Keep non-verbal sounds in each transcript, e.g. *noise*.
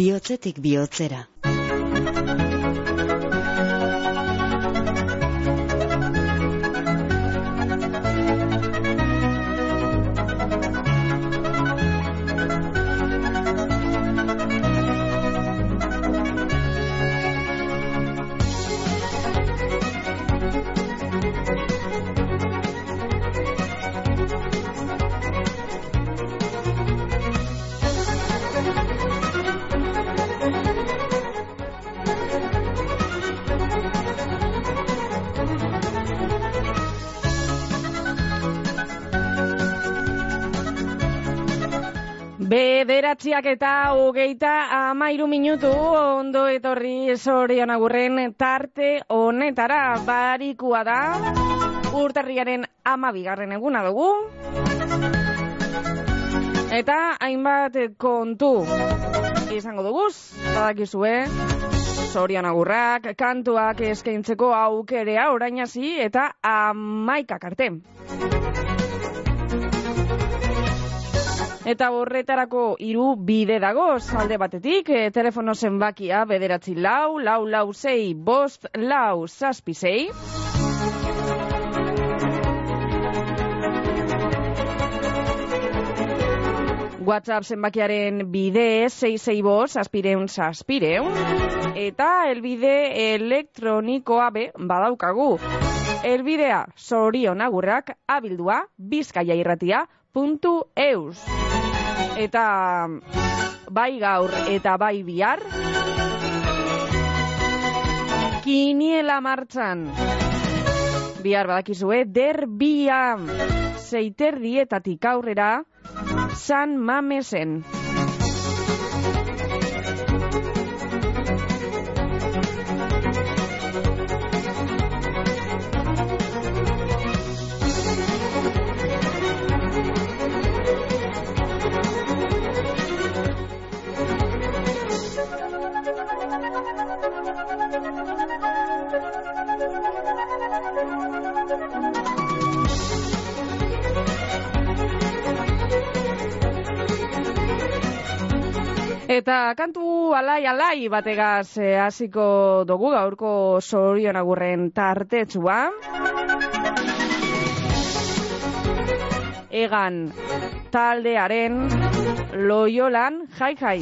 bihotzetik bihotzera. Bederatziak eta hogeita amairu minutu ondo etorri sorion agurren tarte honetara barikua da urtarriaren amabigarren eguna dugu. Eta hainbat kontu izango duguz, badakizue, sorion agurrak, kantuak eskaintzeko aukerea orainasi eta amaikak arte. Eta horretarako hiru bide dago, salde batetik, e, telefono zenbakia bederatzi lau, lau lau zei, bost lau zazpi zei. WhatsApp zenbakiaren bide, zei zei bost, zazpireun zazpireun. Eta elbide elektronikoa be badaukagu. Elbidea sorion agurrak abildua bizkaia irratia eus. Eta bai gaur eta bai bihar kiniela martxan bihar badakizue derbia zeiter dietatik aurrera San Mamesen. Eta kantu alai alai bategaz eh, hasiko dugu gaurko sorion agurren tartetxua. Egan taldearen loiolan jai jai.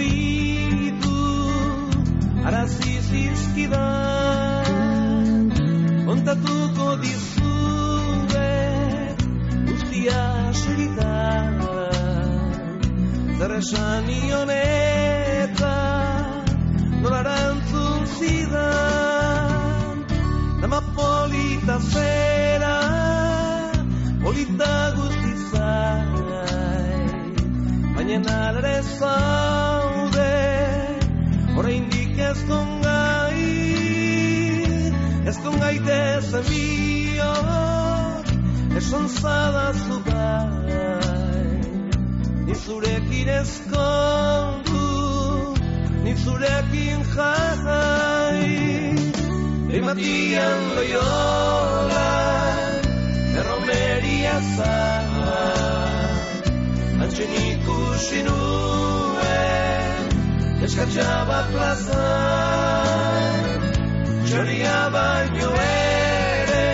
Korritu, arazi zizkidan, kontatuko dizue guztia segita zer esan nion eta nola erantzun zidan nama polita zera polita guzti zai baina alere zaude oraindik ez kongai ez kongaite zemio esan zadazu bai ni zurekin ezkondu ni zurekin jai Ematian loiola erromeria zara Antxen ikusi nuen eskatxaba plaza Txoria baino ere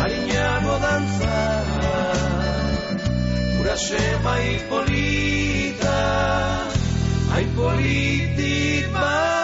harinago dantza Urase mai polita Ai politi pasa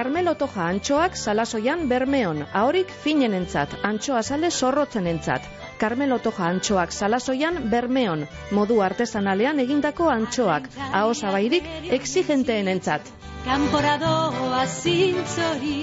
Carmelo Toja antxoak salasoian bermeon, ahorik finenentzat, antxoa sale zorrotzenentzat. Carmelo Toja antxoak salasoian bermeon, modu artesanalean egindako antxoak, aho zabairik. Kanporadoa zintzori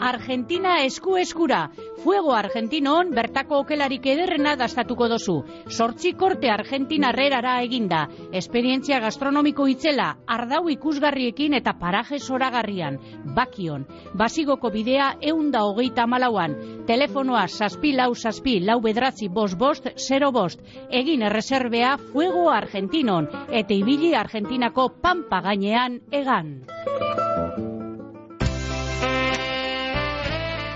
Argentina esku eskura. Fuego Argentinon bertako okelarik ederrena dastatuko dozu. Sortzi korte Argentina herrerara eginda. Esperientzia gastronomiko itzela Ardau ikusgarriekin eta paraje zoragarrian. Bakion. Basigoko bidea eunda hogeita malauan Telefonoa saspi lau saspi lau bedratzi bost bost zero bost Egin erreserbea Fuego Argentinon Eta ibili Argentinako pampa gainean egan.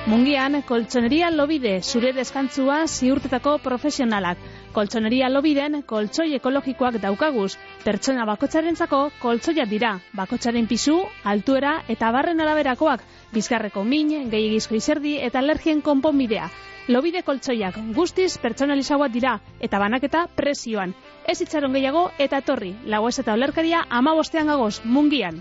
Mungian, koltsoneria lobide, zure deskantzua ziurtetako profesionalak. Koltsoneria lobiden, koltsoi ekologikoak daukaguz. Pertsona bakotxarentzako koltsoiak dira. Bakotxaren pisu, altuera eta barren araberakoak. Bizkarreko min, gehiagizko izerdi eta alergien konponbidea. Lobide koltsoiak guztiz pertsonalizagoak dira eta banaketa presioan. Ez itxaron gehiago eta etorri. Lagoez eta olerkaria ama bostean gagoz, mungian.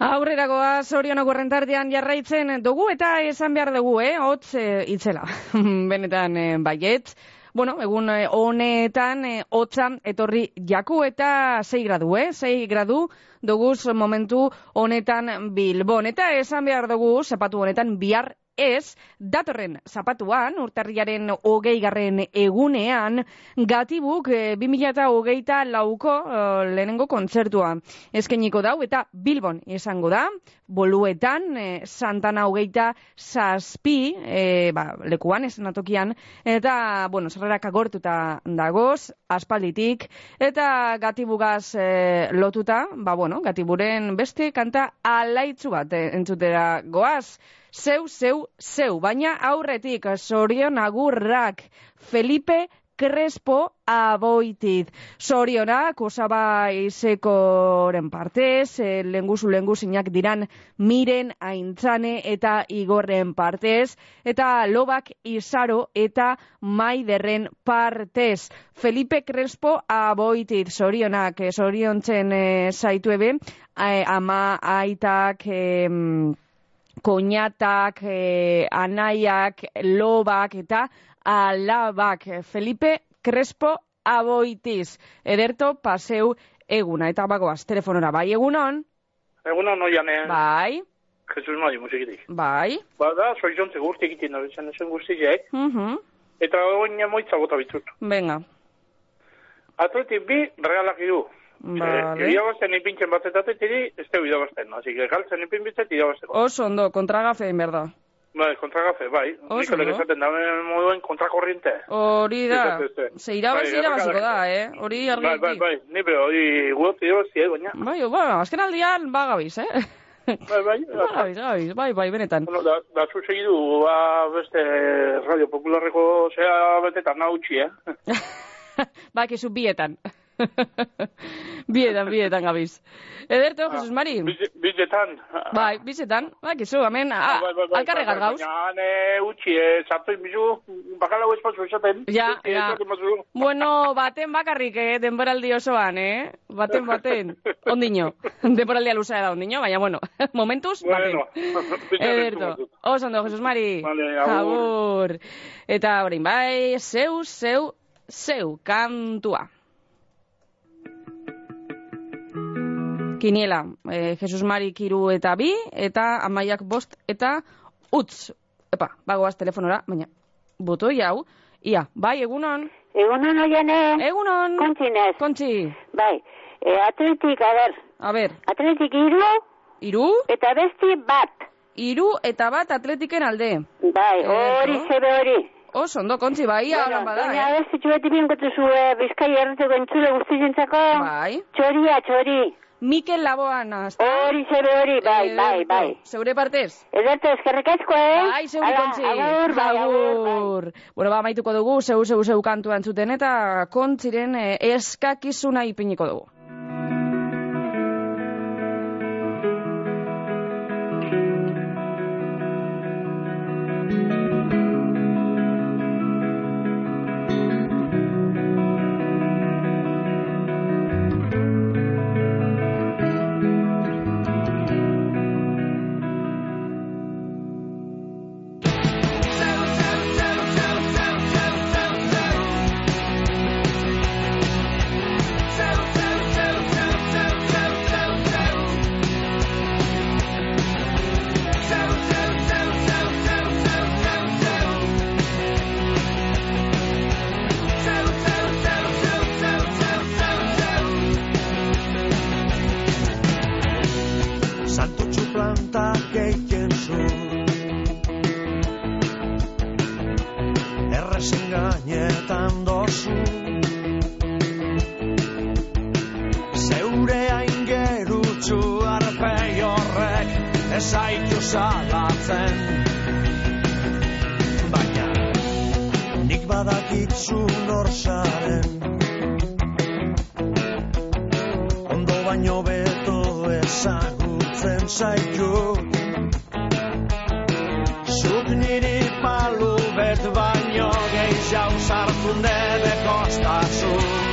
Aurreragoa zorionok rentardian jarraitzen dugu eta esan behar dugu, eh? Hotz eh, itzela. *laughs* Benetan eh, baiet. Bueno, egun eh, honetan eh, hotzan etorri jaku eta 6 gradu, eh? 6 gradu duguz momentu honetan Bilbon. Eta esan behar dugu, zapatu honetan bihar ez, datorren zapatuan, urtarriaren hogei garren egunean, gatibuk e, 2008 lauko e, lehenengo kontzertua. Ezkeniko dau eta Bilbon izango da, boluetan, e, Santana hogeita zazpi, e, ba, lekuan, esenatokian, eta, bueno, zerrerak agortuta dagoz, aspalditik, eta gatibugaz e, lotuta, ba, bueno, gatiburen beste kanta alaitzu bat entzutera goaz, zeu, zeu, zeu, baina aurretik sorion agurrak Felipe Crespo aboitit. Sorionak, osaba izekoren partez, e, lenguzu lenguzinak diran miren aintzane eta igorren partez, eta lobak izaro eta maiderren partez. Felipe Crespo aboitit, sorionak, soriontzen e, zaitu ebe, e, ama aitak... E, koñatak, e, anaiak, lobak eta alabak. Felipe Crespo aboitiz. Ederto paseu eguna. Eta bagoaz, telefonora bai egunon? Egunon oianean. Bai. Jesus Mari musikitik. Bai. Ba da, soi jontze guzti egiten da, zen esan guztiak. Uh -huh. Eta oin moitza bota bitut. Venga. Atletik bi, realak du. Vale. Eh, irabazten ipintzen bat eta atletiri, ez teu irabazten. Así que galtzen ipin bitzet irabazteko. Oso ondo, kontragafein berda. Bai, kontragafe, bai. Oso, no? esaten daben moduen kontrakorriente. Hori da. Ze irabaz, Bai, irabaziko da, eh? Hori Bai, bai, argiki. bai, ni be hori guot irabazi, eh, baina. Bai, bueno, azken aldian bagabiz, eh? Bai, bai, *laughs* Bagabiz, bagabiz, bai, bai, benetan. Bueno, da, da zu segidu, ba, beste Radio Popularreko zea betetan nautxi, eh? *laughs* ba, kizu bietan. *laughs* bietan, bietan gabiz. Ederto, Jesus Mari? Bizetan. Bai, bizetan, ba, kizu, hemen, Ah, bai, bai, bai, bai, gauz. Baina, ne, utxi, eh, sartu inbizu, bakala huez patzu esaten. Ja, ja. Bueno, baten bakarrik, eh, denboraldi osoan, eh? Baten, baten. *laughs* Ondino. Denboraldia luzea da ondino, baina, bueno, *laughs* momentuz, baten. Bueno, Ederto. Oso ondo, Jesus Mari. Vale. Agur. Eta orain bai, zeu, zeu, zeu, kantua. Kiniela, eh, Jesus Mari kiru eta bi, eta amaiak bost eta utz. Epa, bagoaz telefonora, baina, botoi hau, ia, bai, egunon, Egunon oiane, egunon, kontzinez, kontzi, bai, e, atletik, a ber, a ber, atletik iru iru, eta besti bat, iru eta bat atletiken alde. bai, hori Ederto. zebe hori. Oso ondo, kontzi, bai, holan bada, baina eh? besti txueti binkotu zu e, bizkai erreteko entzule guztizentzako, Bai. txoria, txori, Mikel Laboan, azta? hori zebe hori, bai, bai, Ederto. bai. Zeure partez? Ederto, eskerrik asko, eh? Bai, zeure kontzi. Agur, bai, agur, bai. Agur. Bueno, ba, maituko dugu, zeu, zeu, zeu kantu entzuten, eta kontziren eh, eskakizuna ipiniko dugu. Planta gehien zu Errezen gainetan dozu Zeure aingerutxu arpei horrek Ez aitu salatzen. Ondo baino beto ezagutzen zaitu. Zuk niri palu bet baino gehiago sartu nebe kostazu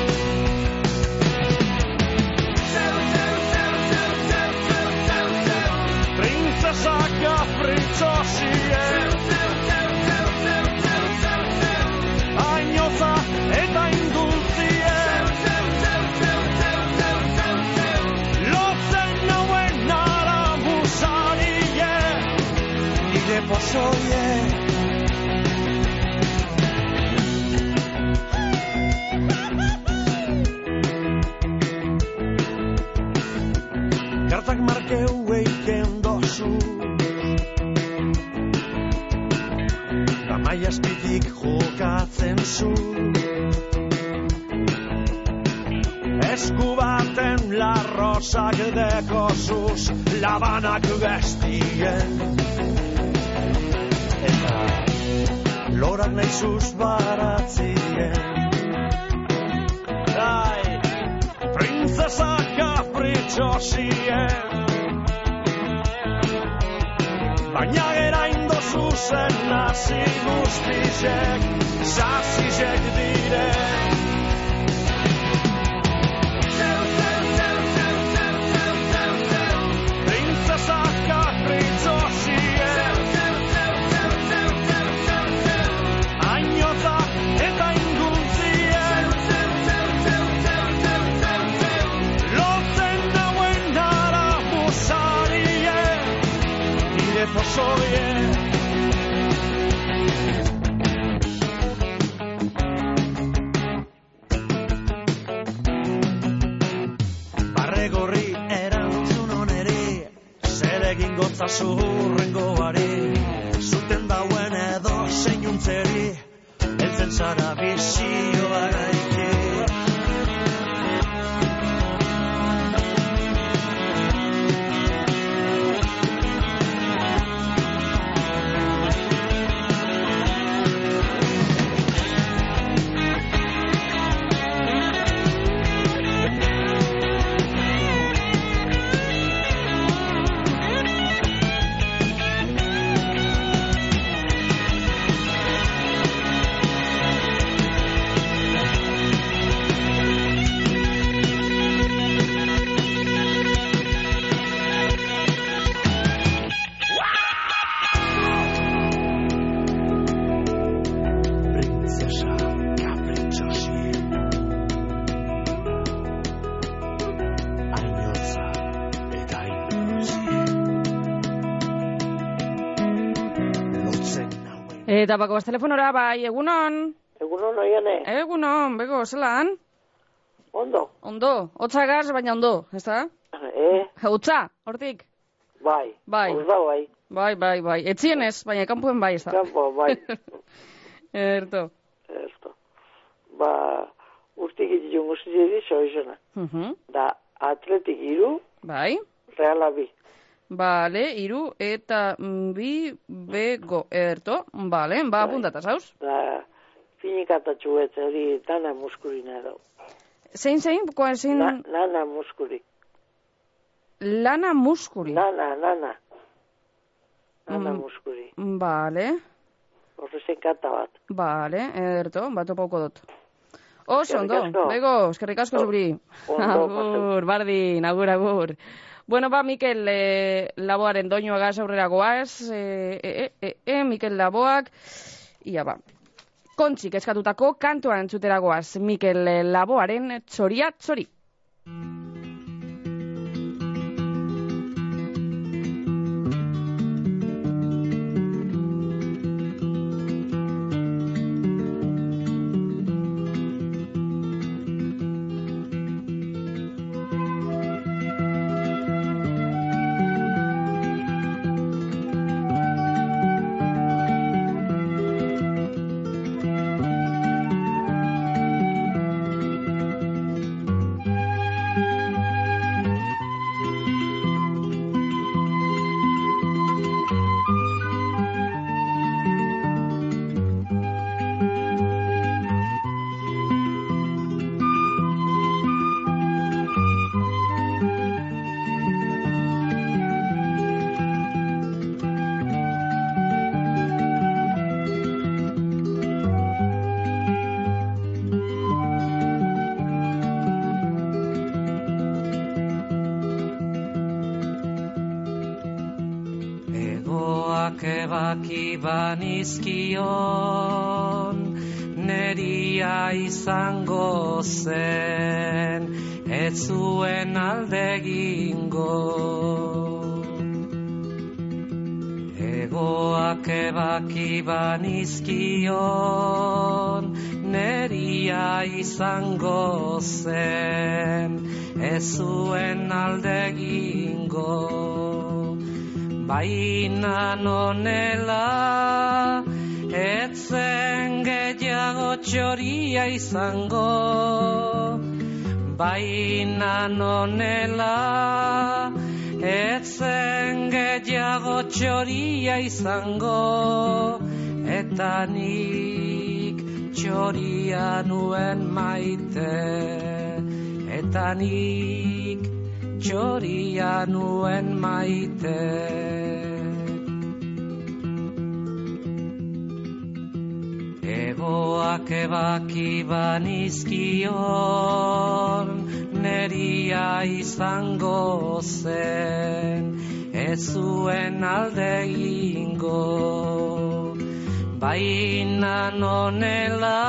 Kartak markeu eiken dozu Ramai azpitik jokatzen zu Esku baten larrosak dekosuz Labanak bestien lorak nahizuz baratzien. Ai, princesa capricciosie Baina gerain dozu zen nazi guztizek Zazizek diren zeregin gotzazu urrengoari zuten dauen edo zein untzeri, eltzen zara bizioa Eta bako telefonora, bai, egunon. Egunon oiane, Egunon, bego, zelan? ondo? Ondo, hotzagaz, baina ondo, ez da? Eh, Hotza, hortik? bai. Bai. Hor da, bai. Bai, bai, bai. Etzienez, baina kanpuen bai, ez da? Kampo, bai. *laughs* Erto. Esto. Ba, urtik ititu guztiedi zoizena. Mhm. Da, atletik iru, Bai. reala bi. Bale, iru eta mm, bi bego. Erto, bale, ba, apuntata, zauz? Da, finikatatxu ez hori dana muskurina edo. Zein, zein, koa, zein, Na, nana muskuri. lana muskuri. Nana, nana. Nana Mm. muskuri. Bale, Horrezen kata bat. bale, erto, bat opauko dut. Oso, ondo, bego, eskerrik asko zuri. Ondo, Agur, bardin, agur, agur. Bueno, ba, Mikel eh, Laboaren doinoagaz aurrera goaz, eh, eh, eh, eh, Mikel Laboak, ia ba, kontzik eskatutako kantoa entzutera goaz, Mikel Laboaren txoria txori. Egoak banizkion, neria izango zen, ez zuen alde egingo. Egoak ebaki banizkion, neria izango zen, ez zuen alde egingo. Baina nonela, txoria izango. Baina nonela, etzen gehiago txoria izango. Eta nik txoria nuen maite. Eta nik txoria nuen maite. Egoak ebaki banizkion, neria izango zen, ez zuen alde egingo. Baina nonela,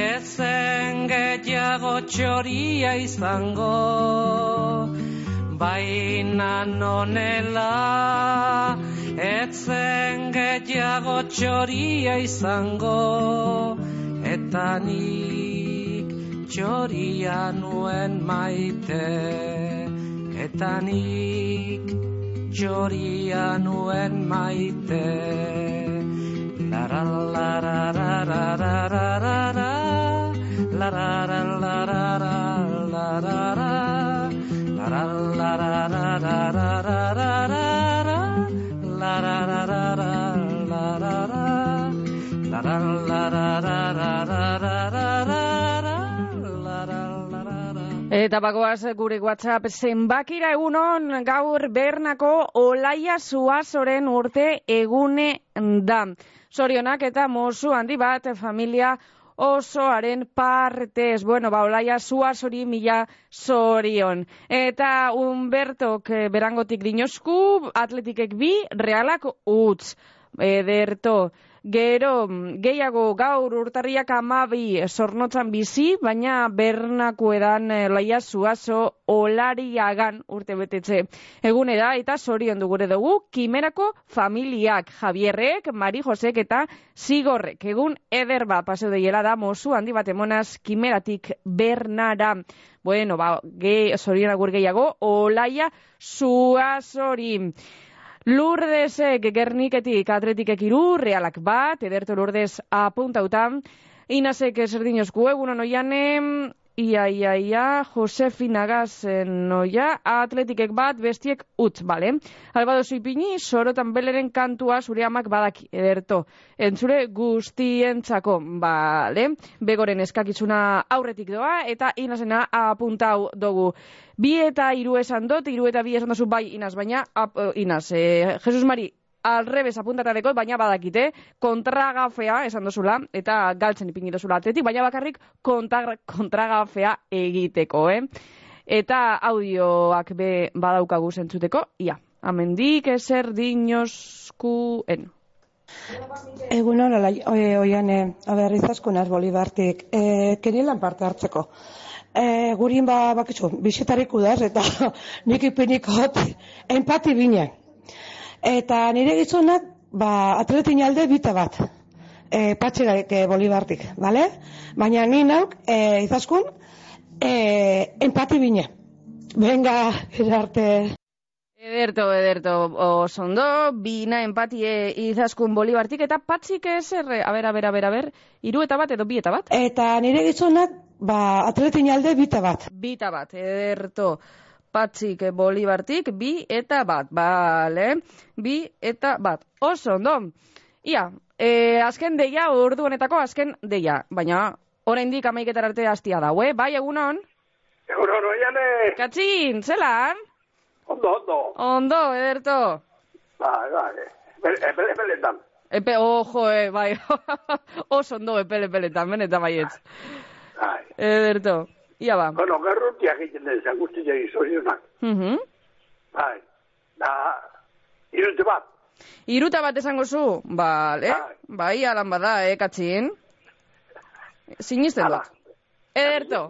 ezen gehiago txoria izango. Baina nonela, etzen gehiago txoria txoria izango eta nik txoria nuen maite. Eta nik txoria nuen maite. Lara lara lara lara lara lara lara lara Eta bagoaz gure WhatsApp zenbakira egunon gaur bernako olaia zuazoren urte egune da. Sorionak eta mozu handi bat familia osoaren partez. Bueno, ba, olaia zuazori mila sorion. Eta Humbertok eh, berangotik dinosku, atletikek bi, realak utz. Ederto. Gero, gehiago gaur urtarriak amabi sornotzan bizi, baina bernako edan e, laia zuazo olariagan urte betetze. Egune da, eta zorion dugure dugu, kimerako familiak, Javierrek, Mari Josek eta Zigorrek. Egun eder ba, paseo deiela da, mozu handi bat emonaz, kimeratik bernara. Bueno, ba, ge, zorion agur gehiago, olaia zuazori. Lurdesek gerniketik atretikek iru, realak bat, ederto lurdez apuntautan. Inazek eserdinozku egunon oianem, ia, ia, ia, Josefina gazen noia, atletikek bat, bestiek utz, bale? Albado zuipini, sorotan beleren kantua zure amak badaki, ederto. Entzure guztientzako, bale? Begoren eskakizuna aurretik doa, eta inazena apuntau dugu. Bi eta hiru esan dut, hiru eta bi esan dozu bai inaz, baina, ap, uh, inaz, eh, Jesus Mari, alrebes apuntatadeko, baina badakite, kontragafea esan dozula, eta galtzen ipingi dozula atletik, baina bakarrik kontra, kontragafea egiteko, eh? Eta audioak be badaukagu zentzuteko, ia, amendik eser dinozkuen. Egun hori, oian, e, aber, izaskun bolibartik, e, kenilan parte hartzeko. E, gurin ba, bakitzu, bisitarik udaz, eta *laughs* nik ipinik hot, empati bine. Eta nire gizonak, ba, atletin alde bita bat, e, patxegarik e, bolibartik, bale? Baina ni nauk, e, izaskun, e, empati bine. Venga, arte. Ederto, ederto, osondo, bina empatie izaskun bolibartik, eta patxik ezer, a ber, a ber, a ber, a ber, iru eta bat edo bi eta bat? Eta nire gizonak, ba, atletin alde bita bat. Bita bat, ederto. Patxik bolibartik, bi eta bat, bale? Bi eta bat. Oso, ondo. Ia, e, azken deia, urdu honetako azken deia. Baina, oraindik amaiketar arte hastia da, eh? Bai, egunon? Egunon, oiane. Katxin, zelan? Ondo, ondo. Ondo, ederto. Bai, bai. Epele, epeletan. Epe, ojo, eh, bai. *laughs* Oso ondo, epele, epeletan, benetan baietz. Bai. Ederto. Ia ba. Bueno, garrutiak egiten den, zaguzti jai zorionak. Mhm. Bai. Da, irute bat. Iruta bat esango zu? Bale. Bai, alan bada, eh, katxin. Sinisten dut. Ederto.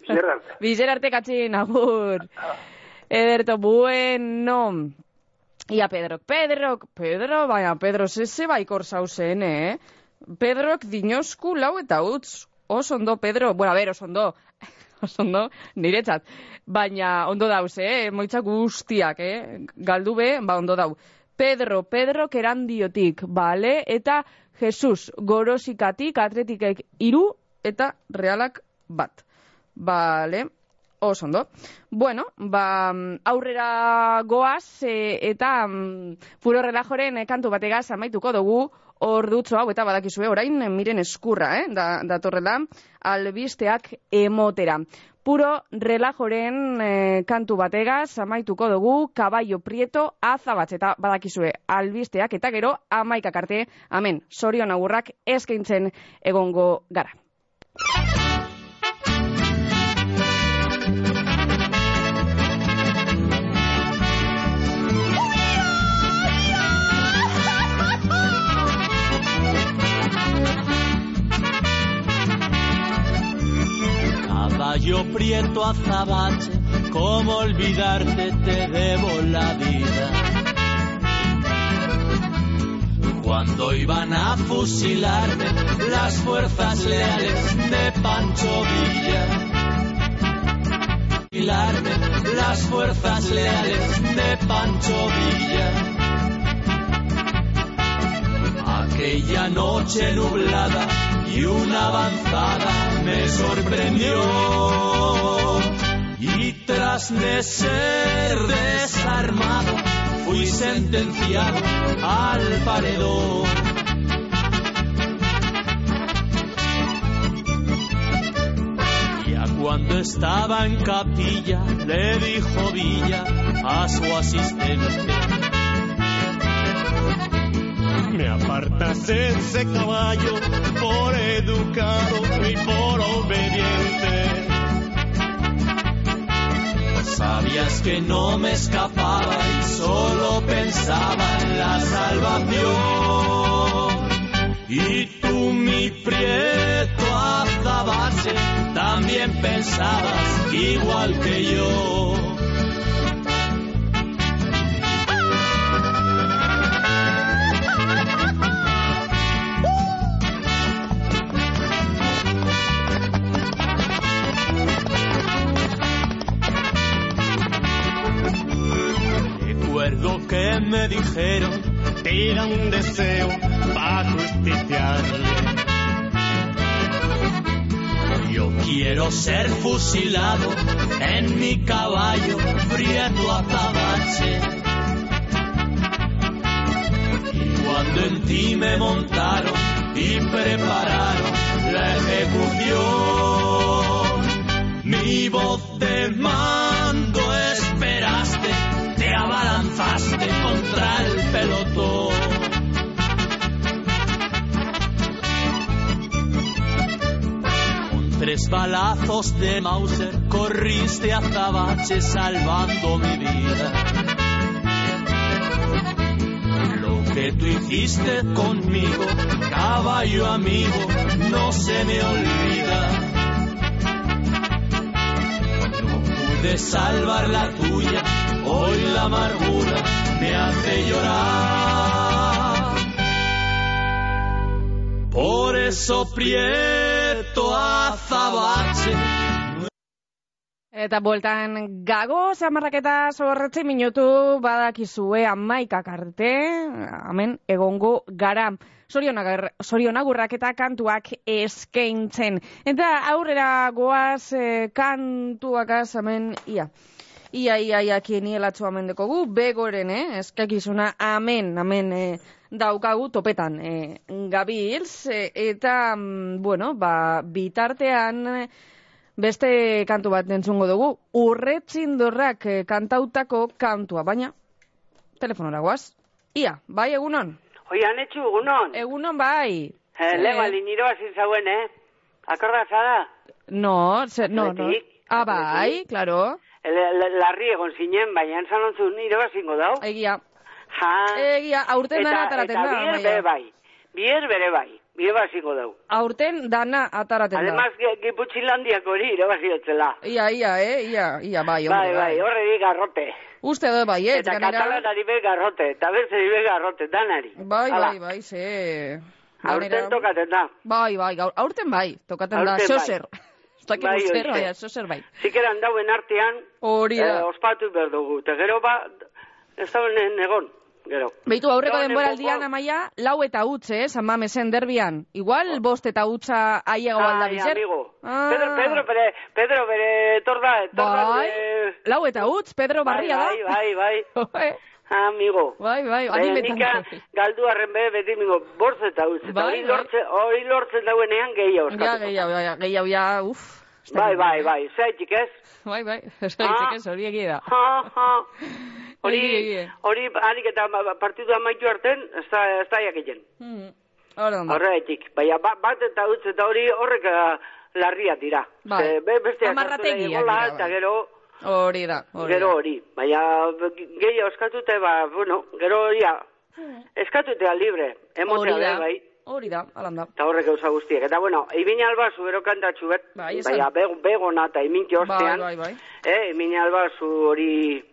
Bizerarte. *laughs* Bizerarte katxin, agur. Ederto, bueno. Ia, Pedro, Pedro, Pedro, baina, Pedro, zeze baikor zauzen, eh? Pedrok dinosku lau eta utz. Oso ondo, Pedro, bueno, a ver, oso ondo, *laughs* oso ondo, niretzat. Baina, ondo dauz, eh? Moitzak guztiak, eh? Galdu be, ba, ondo dau. Pedro, Pedro kerandiotik, bale? Eta Jesus, gorosikatik, atletikek iru, eta realak bat. Bale? Oso ondo. Bueno, ba, aurrera goaz, e, eta mm, furo relajoren e, kantu bategaz amaituko dugu, ordutzo hau, eta badakizue, orain miren eskurra, eh? da, datorrela, albisteak emotera. Puro relajoren e, kantu bategaz amaituko dugu, kabaio prieto azabatz, eta badakizue, albisteak, eta gero, amaikak arte, amen, sorion agurrak eskaintzen egongo gara. Caballo prieto azabache, ¿cómo olvidarte? Te debo la vida. Cuando iban a fusilarme las fuerzas leales de Pancho Villa. Fusilarme las fuerzas leales de Pancho Villa aquella noche nublada y una avanzada me sorprendió. Y tras de ser desarmado, fui sentenciado al paredón. Cuando estaba en capilla, le dijo Villa a su asistente apartas ese caballo por educado y por obediente. Sabías que no me escapaba y solo pensaba en la salvación. Y tú, mi prieto azabache, también pensabas igual que yo. Tira un deseo para justiciarle. Yo quiero ser fusilado en mi caballo prieto azabache. Y cuando en ti me montaron y prepararon la ejecución, mi voz de mando abalanzaste contra el pelotón. Con tres balazos de Mauser corriste a Azabache salvando mi vida. Lo que tú hiciste conmigo, caballo amigo, no se me olvida. No pude salvar la tuya, hoy la amargura me hace llorar. Por eso prieto azabache Eta bueltan gago, zamarraketa zorretzi minutu badakizue amaikak arte, hemen egongo gara. Zorionagar- Zorionagurrak eta kantuak eskaintzen. Eta aurrera goaz eh, kantuakaz hemen ia. Ia, ia, ia, kienielatzu amen dekogu, begoren, eh, eskakizuna amen, amen, eh, daukagu topetan, eh, gabiltz, eh, eta, mm, bueno, ba, bitartean, eh, beste kantu bat entzungo dugu, urretzindorrak eh, kantautako kantua, baina, telefonora guaz. Ia, bai, egunon? Oian, etxu, egunon. Egunon, bai. Eh, lego, aliniro hasi zauen, eh? Akorda zara? No, ze, no, no. Ah, bai, claro. Larri egon zinen, baina entzan ontzun nire bazingo dau. Egia. Ja. Egia, aurten dana ataraten eta da, bier Amaia. bere bai. Bier bere bai. Bier bazingo dau. Aurten dana ataraten da. Además, Giputxilandiak hori irabaziotzela. Ia, ia, eh, ia, ia, bai, Bai, hombre, bai, horre di garrote. Uste dut bai, eh, Eta ganera. katalanari be garrote, eta beste be garrote, danari. Bai, bai, bai, ze... Aurten tokaten da. Bai, bai, aurten bai, tokaten da, Aurten bai. Ez dakit Bai, zer, hoxe. bai, xoser bai. Zikeran dauen artean, Hori da. eh, ospatu behar dugu. Eta gero ba, ez dauen egon, gero. Beitu aurreko denboraldian amaia, lau eta utz, eh, San Mamesen derbian. Igual bost eta utza aiego alda Ai, bizer. amigo. Ah. Pedro, Pedro, bere, Pedro, bere, etorda, etorda, Bai, bere... lau eta utz, Pedro Barria da. Bai, bai, bai, *laughs* amigo. Bai, bai, animetan. nika galdu arren be, beti mingo, bortz eta utz. Bai, hori bai. lortzen, hori lortzen dauenean gehiago Ja, gehiago, ja, gehiago, ja, uf. ez Bai, bai, eh. bai, zaitik ez? Bai, bai, *laughs* ez gaitzek ez, hori egia da. *laughs* Hori, hori, harik eta ma- ba- partidu amaitu arten, ez da, ez da jakiten. Ondo. Horretik, baina ba- bat eta utz eta hori horrek eh, larriak dira. Bai. Ze, be, beste Amarrategiak dira, eta bai. gero, Hori da, hori gero hori. Baina gehiago eskatute, ba, bueno, gero ja, eskatutea libre, emotea Hori da, bai. hori da, alan da. Eta horrek gauza guztiek. Eta bueno, Ibin Albazu bero kantatxu bet, Bai, esan. baina be, begona eta iminti Bai, ostean, bai, bai. eh, Ibin Albazu hori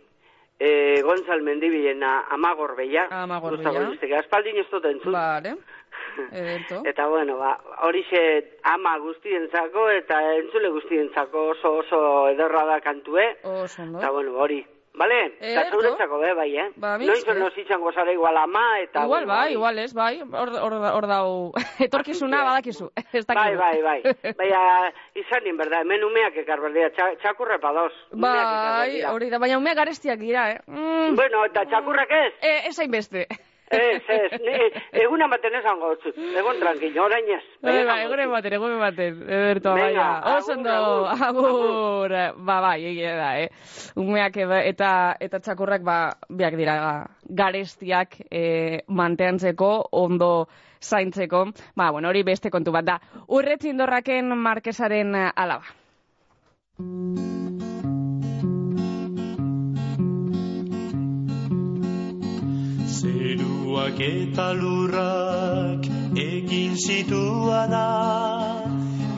eh, Gonzal Mendibilena amagorbeia. Amagorbeia. Gustago iztek, aspaldin ez dut entzun. Vale. Ederto. *laughs* Eta bueno, ba, horixe ama guztientzako eta entzule guztientzako oso oso ederra da kantue. Oso ondo. Eta bueno, hori. Bale? Eta zuretzako be, bai, eh? Ba, mi Noiz esker. nos izango zara igual ama eta... Igual bueno, bai, igual ez, bai, hor, hor, hor dau, *laughs* etorkizuna badakizu, *laughs* ez dakizu. Bai, bai, bai. Baina, izanin, berda, hemen umeak ekar berdea, txa, txakurre. Umeak ekar Bai, hori da, baina umeak garestiak dira, eh? Mm. Bueno, eta txakurrak ez? E, ez hainbeste. Ez, ez, ni, egun amaten esan gotzut, egon tranquilo, orain ez. Bai, bai, egun ematen, egun ematen, Venga, baina. Oso ondo, agur, ba, bai, egia da, eh? Umeak eta, eta txakurrak, ba, biak dira, garestiak eh, manteantzeko, ondo zaintzeko, ba, bueno, hori beste kontu bat da. Urretz indorraken markesaren eh, alaba. Zeruak eta lurrak egin zituana.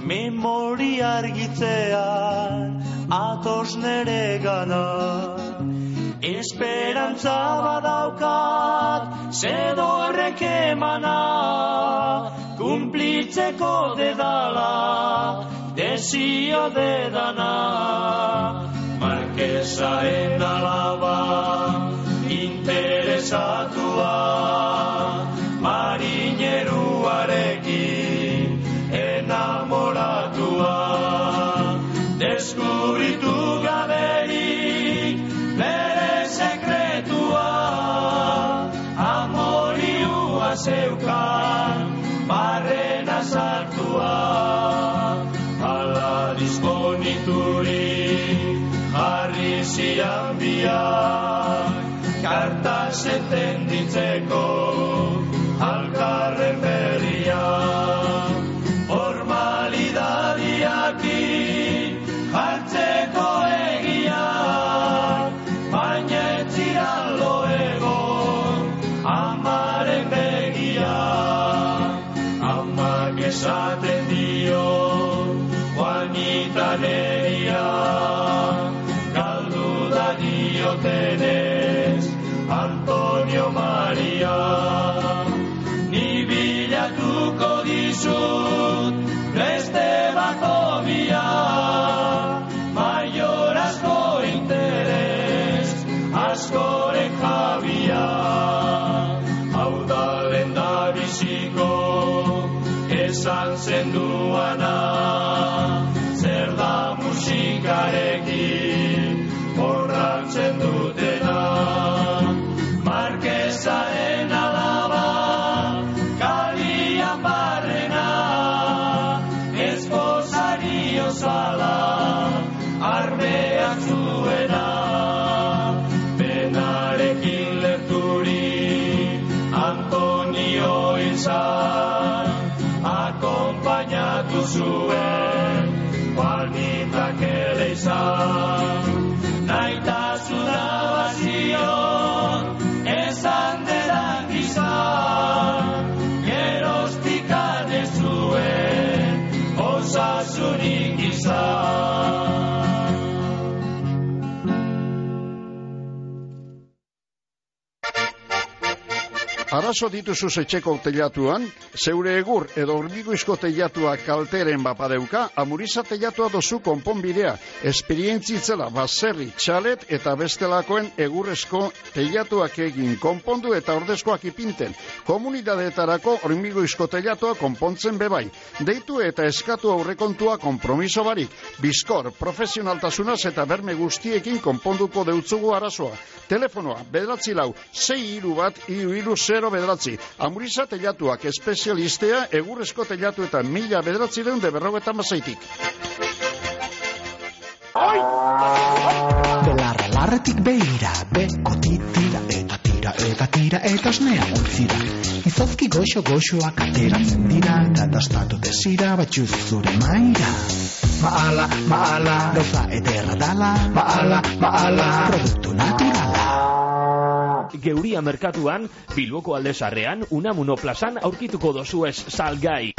Memori argitzean atos nere gana. Esperantza badaukat zedorrek emana. Kumplitzeko dedala desio dedana. Marquesaren alaba interesatua marineruarekin enamoratua. Deskubritu gaberik bere sekretua amoriua zeukan barrena sartua. Ala disponiturik jarri zian biak karta setenditzeko esan zenduana Arazo dituzu etxeko teilatuan, zeure egur edo hormiguizko teilatua kalteren bapadeuka, amuriza teilatua dozu konponbidea, esperientzitzela baserri, txalet eta bestelakoen egurrezko teilatuak egin konpondu eta ordezkoak ipinten. Komunidadeetarako hormiguizko teilatua konpontzen bebai. Deitu eta eskatu aurrekontua kompromiso barik. Bizkor, profesionaltasunaz eta berme guztiekin konponduko deutzugu arazoa. Telefonoa, bederatzi lau, sei hiru bat, hiru hiru zero bederatzi. Amuriza teilatuak espezialistea, egurrezko teilatu eta mila bederatzi deun de berrogeta mazaitik. Belarra larretik beira, beko titira eta tira eta tira eta osnea utzira. Izozki goxo goxoak ateratzen dira eta dastatu desira batxuz zure maira. Maala, maala, gauza ederra dala, maala, maala, produktu naturala. Geuria merkatuan, Bilboko aldezarrean, Unamuno plazan aurkituko dozuez salgai.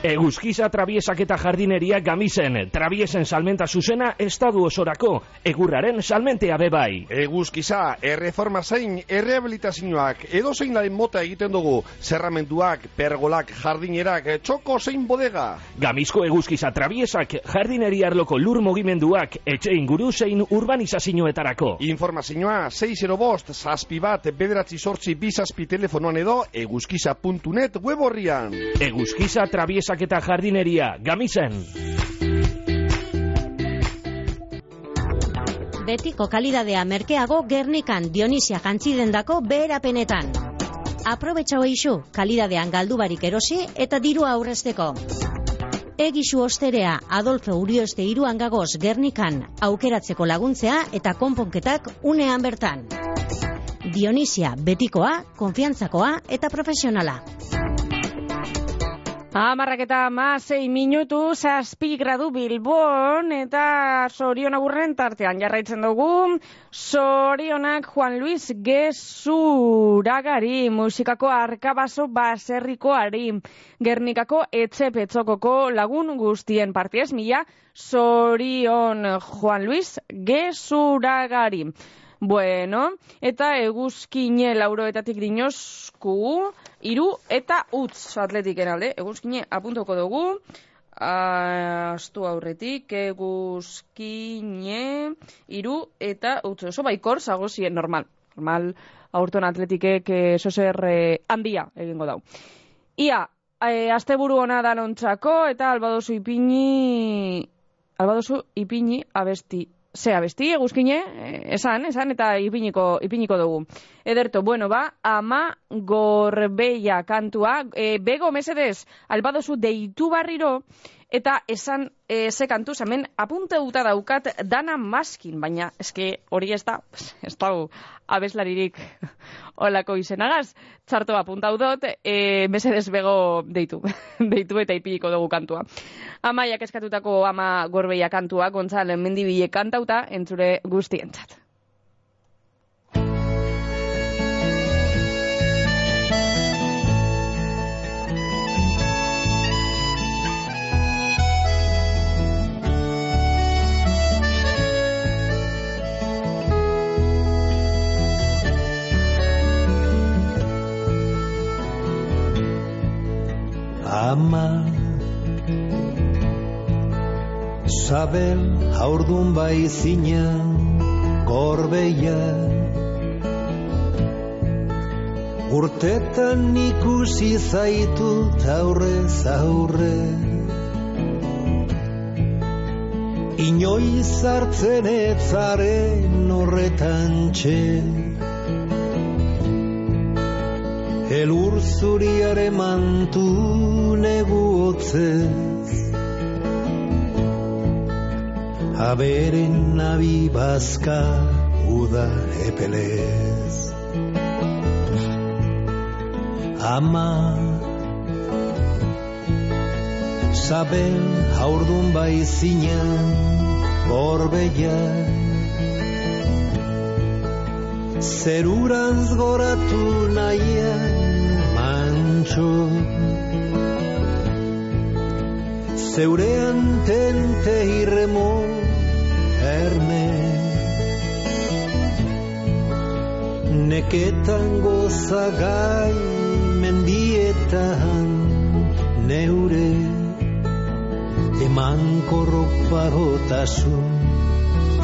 Eguzkiza trabiesak eta jardineria gamisen, trabiesen salmenta zuzena estadu osorako, egurraren salmentea bebai. Eguzkiza, erreforma zein, errehabilitazioak, edo zein laren mota egiten dugu, zerramenduak, pergolak, jardinerak, txoko zein bodega. Gamizko eguzkiza trabiesak, jardineria arloko lur mugimenduak, etxe inguru zein urbanizazioetarako. Informazioa 6 bost, zazpi bat, bederatzi sortzi bizazpi telefonoan edo, eguzkiza.net web horrian. Eguzkiza trabiesak eta jardineria, gamisen. Betiko kalidadea merkeago Gernikan Dionisia jantzidendako beherapenetan. Aprobetxau eixu, kalidadean galdu barik erosi eta dirua aurrezteko. Egisu osterea Adolfo Urioste iruan gagoz Gernikan aukeratzeko laguntzea eta konponketak unean bertan. Dionisia, betikoa, konfiantzakoa eta profesionala. Amarrak eta amasei minutu, zazpi gradu Bilbon, eta Sorion aburren tartean jarraitzen dugu. Sorionak Juan Luis Gezuragari, musikako arkabaso baserrikoari, Gernikako etxe petzokoko lagun guztien partiez, mila Sorion Juan Luis Gezuragari. Bueno, eta eguzkine lauroetatik dinosku, iru eta utz atletiken alde. Eguzkine apuntoko dugu, astu aurretik, eguzkine, iru eta utz. Oso baikor, zagozien normal. Normal, aurton atletikek oso zer eh, handia egingo dau. Ia, e, asteburu ona da nontzako, eta albadozu ipini, albadozu ipini abesti Ze abesti, eguzkine, esan, esan, eta ipiniko, ipiniko dugu. Ederto, bueno, ba, ama gorbeia kantua, e, bego mesedez, albadozu deitu barriro, eta esan e, ze kantu, hemen apunteuta daukat dana maskin, baina eske hori ez da, ez da abeslaririk *laughs* olako izenagaz, txarto apuntau dut, e, mesedez bego deitu, *laughs* deitu eta ipiniko dugu kantua. Amaiak eskatutako ama gorbeia kantua, gontzalen mendibile kantauta, entzure guztientzat. Ama Sabel haurdun bai zina gorbeia. Urtetan ikusi zaitu taurre zaurre. Inoiz hartzen etzaren horretan txen elur zuriare mantu negu otzez Aberen nabi bazka uda epelez. Ama Saben haurdun bai zinan Borbeia. Zerurantz goratu nahian mantxo Zeurean tente irremo erne Neketan gozagai mendietan neure Eman korrok bagotasun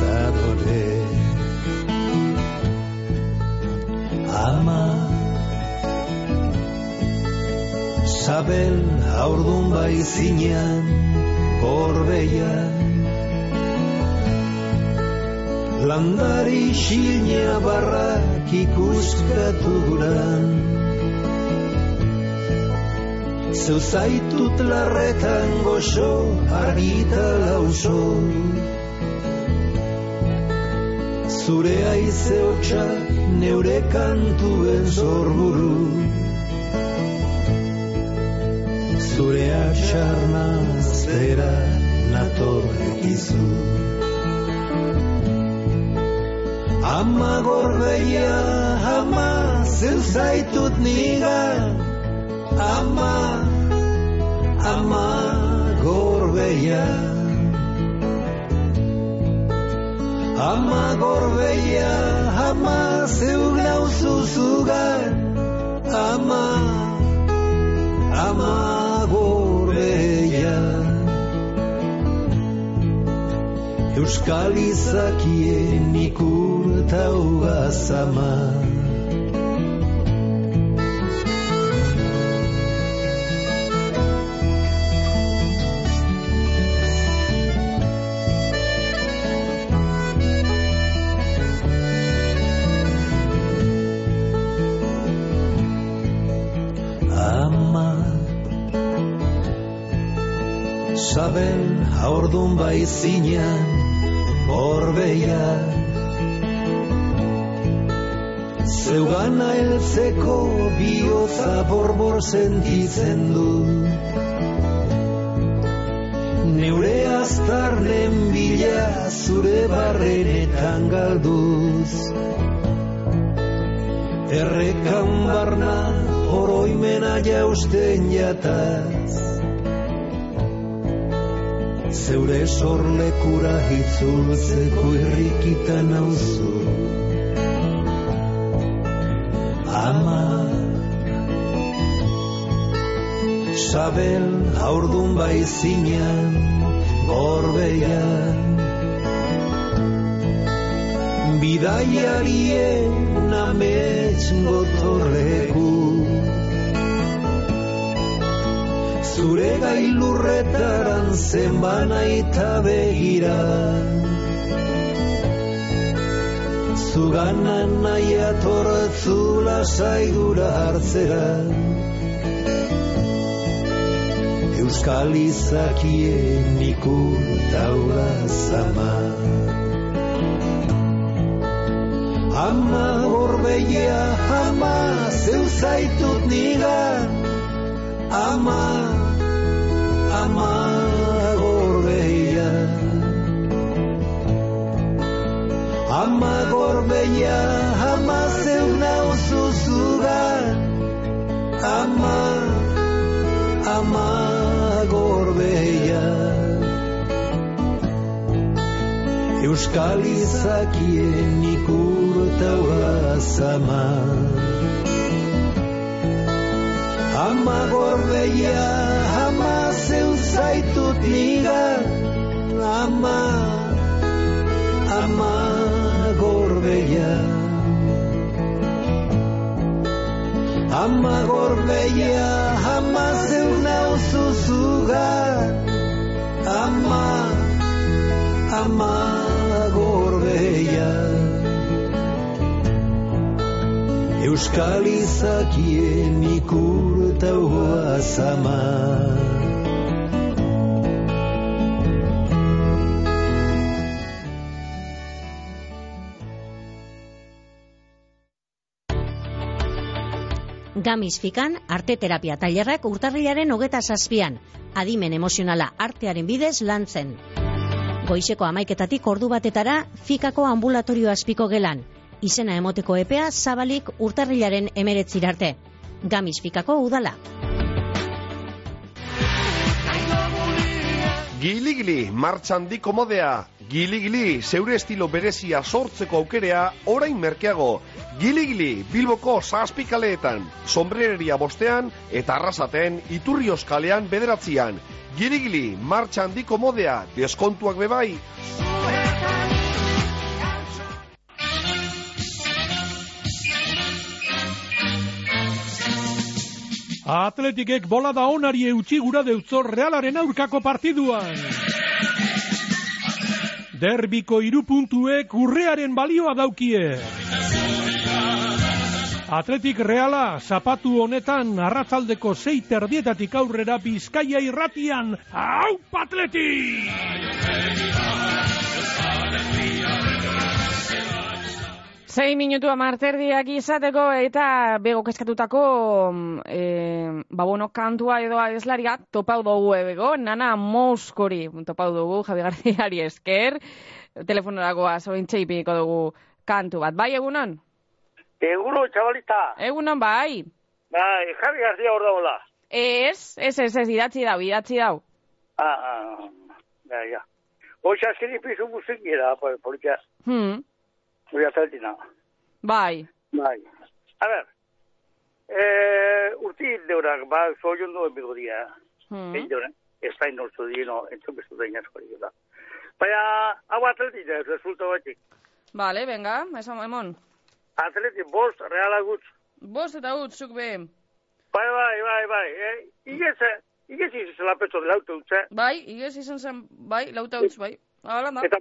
tadore Ama Sabel haurdun bai zinean Gorbeia Landari xilnea barrak ikuskatu guran Zeu zaitut larretan goxo argita lauso. Zure aize neure kantuen zorburu zure atxarna zera natorrek izu. Ama gorbeia, ama zen zaitut niga, ama, ama gorbeia. Ama gorbeia, ama zeu nauzu zugan, ama, ama Euskal izakien ikur tauga zama. Sabel, haurdun bai zinean, zinean Gorbeia Zeugana heltzeko bihotza borbor sentitzen du. Neure aztarnen bila zure barrenetan galduz. Errekan barna oroimena jausten jataz Zeure sorlekura hitzultzeko irrikitan nauzu. Ama Sabel haurdun bai zinean Gorbeian. Bidaiarien amets gotorleku Zure gailurretaran zenbana eta begira. Zugana nahi atortzula zaigura hartzera. Euskal izakien ikur taula zama. Ama gorbeia, ama zeu zaitut nigan. Ama, ama gorbeia Ama gorbeia, ama zeu nauzuzugan Ama, ama gorbeia Euskal izakien ikurtaua zama Ama gorbeia, zaitut nigan Ama, ama gorbeia Ama gorbeia, ama zeu nauzuzugan Ama, ama gorbeia Euskal izakien ikurtaua zama Gamis fikan, arte terapia tailerrak urtarrilaren hogeta zazpian. Adimen emozionala artearen bidez lantzen. Goizeko amaiketatik ordu batetara, fikako ambulatorio azpiko gelan. Izena emoteko epea zabalik urtarrilaren emeretzirarte. Gamis fikako udala. Giligili, martxan komodea. Giligili, zeure estilo berezia sortzeko aukerea, orain merkeago. Giligili, Bilboko zazpikaleetan, sombrereria bostean eta arrasaten iturri oskalean bederatzean. Giligili, martxan komodea, deskontuak bebai. Atletikek bolada onari eutxi gura deutzor realaren aurkako partiduan. Derbiko irupuntuek urrearen balioa daukie. Atletik reala zapatu honetan arratzaldeko zei terdietatik aurrera bizkaia irratian. Hau patletik! Zei minutu amarterdiak izateko eta bego keskatutako e, babono kantua edo adeslaria topau dugu ebego, nana moskori topau dugu, Javi Garziari *laughs* esker, telefonorako azointxe ipiniko dugu kantu bat. Bai, egunon? Eguno, txabalita. Egunon, bai. Bai, Javi Garzia hor dagoela. Ez, ez, ez, ez, idatzi dau, idatzi dau. Ah, ah, ja, ja. Hoxe azken ipizu muzik gira, politia. Hmm. Muy atletina. Bai. Bai. A ver, eh, urti deurak, ba, zoion duen bigodia. Hmm. Egin deurak, ez da inortzu dino, entzun bezu da inazko da. Baina, hau atletina, resulta batik. Vale, venga, eso, emon. Atleti, bost, reala gutz. Bost eta gutz, zuk be. Bai, bai, bai, bai. Eh, igez, igez izan lapetzo de lauta utze. Bai, igez izan zen, bai, lauta utz, bai. Hala da. Eta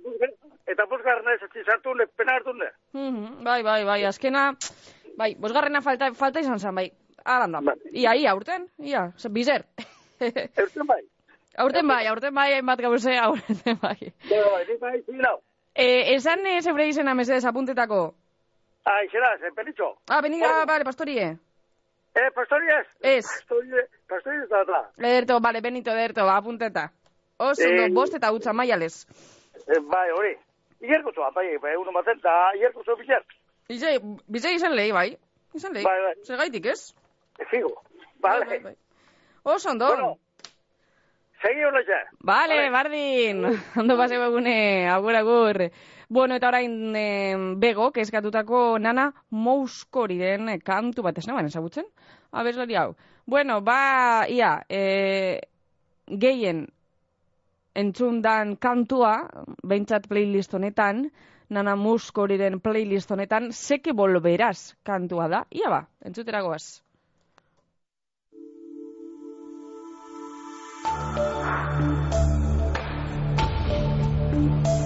eta bosgarrena ez ez hartu ne pena hartu ne. Mhm, bai, bai, bai, azkena bai, bosgarrena falta falta izan zen, bai. Hala da. Ia, ia urten, ia, ze bizer. *laughs* Eurten bai. Aurten bai, aurten bai, hainbat gauze, aurten bai. Bai, nik bai, zinau. Eh, esan eh, zeure izena mesedez apuntetako. Ah, izena, zen pelitxo. Ah, beniga, vale, pastorie. Eh, ez? Ez. Pastori, pastori ez da, da. Ederto, vale, benito, ederto, ba, apunteta. Oso, Eh, bost eta utza maiales. Eh, bai, hori. Ierko zoa, bai, bai, uno maten, da, ierko zoa bizer. Ize, bize izan lehi, bai. Izan lehi. Bai, bai. Segaitik, ez? Figo. Vale. Bai, bai, Oso, ondo. Bueno, segi horretxe. Vale, bardin. Ondo paseo egune, agur, agur. Bueno, eta orain eh, bego, eskatutako nana mouskoriren kantu bat ez nagoen ezagutzen? Abeslari hau. Bueno, ba, ia, eh, gehien entzundan kantua, behintzat playlist honetan, nana muskoriren playlist honetan, seke volveraz kantua da. Ia ba, entzuteragoaz. Cuando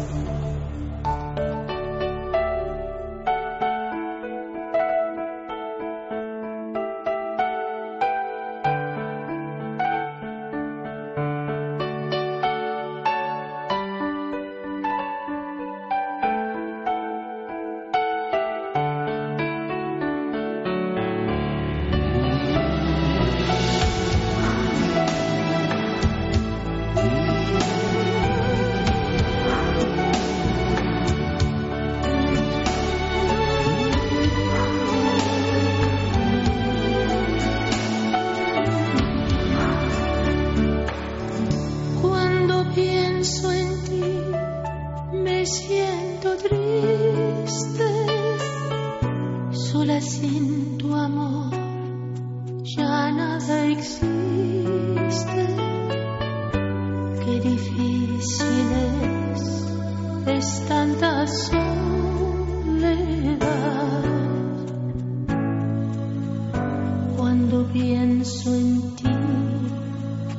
Qué difícil es, tanta soledad. Cuando pienso en ti,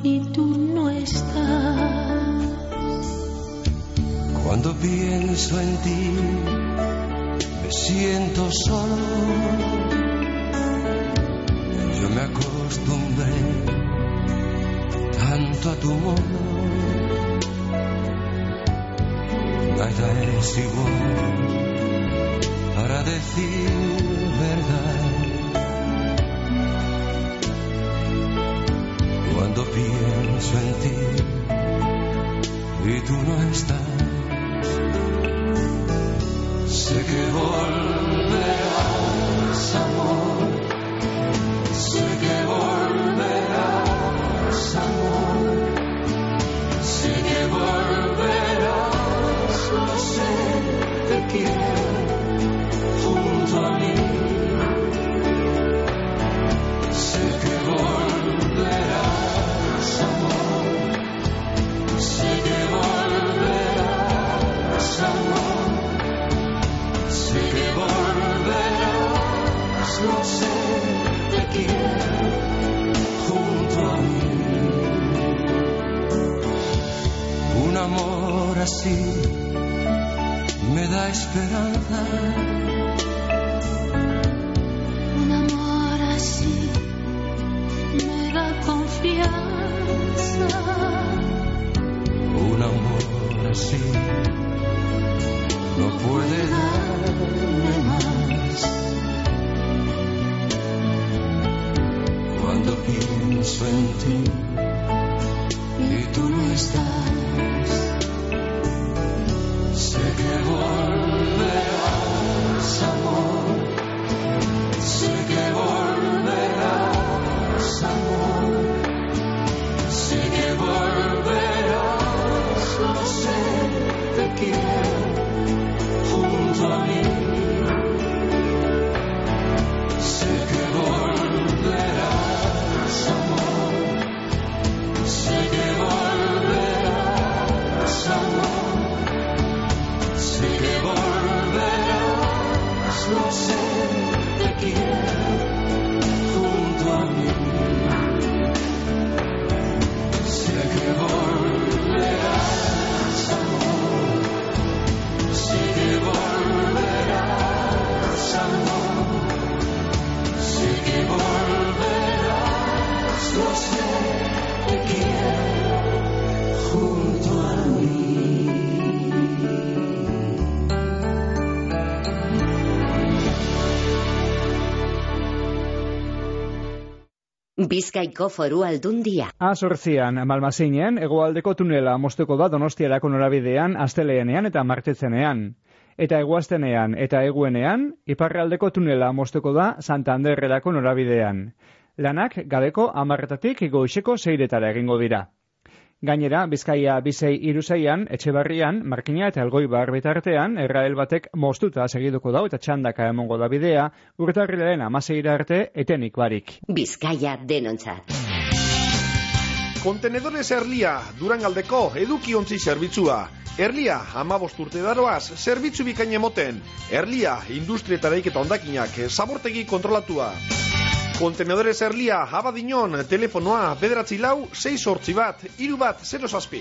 y tú no estás. Cuando pienso en ti, me siento solo. Yo me acostumbré tanto a tu modo. Nada es igual para decir verdad. Bizkaiko foru aldundia. Azortzian, Malmasinen, egoaldeko tunela mosteko da Donostiarako norabidean, asteleenean eta martetzenean. Eta eguaztenean eta eguenean, iparraldeko tunela mosteko da Santanderrerako norabidean. Lanak gabeko amarretatik goizeko zeiretara egingo dira. Gainera, Bizkaia bizei iruzeian, etxebarrian, markina eta elgoi bar bitartean, errael batek mostuta segiduko dau eta txandaka emongo da bidea, urtarrilaren amaseira arte etenik barik. Bizkaia denontzat. Kontenedores Erlia, Durangaldeko edukiontzi zerbitzua. Erlia, amabost urte daroaz, zerbitzu bikain emoten. Erlia, industrietareik eta ondakinak, zabortegi kontrolatua. Kontenedores Erlia, abadinon, telefonoa, bederatzi lau, 6 sortzi bat, iru bat, 0 zazpi.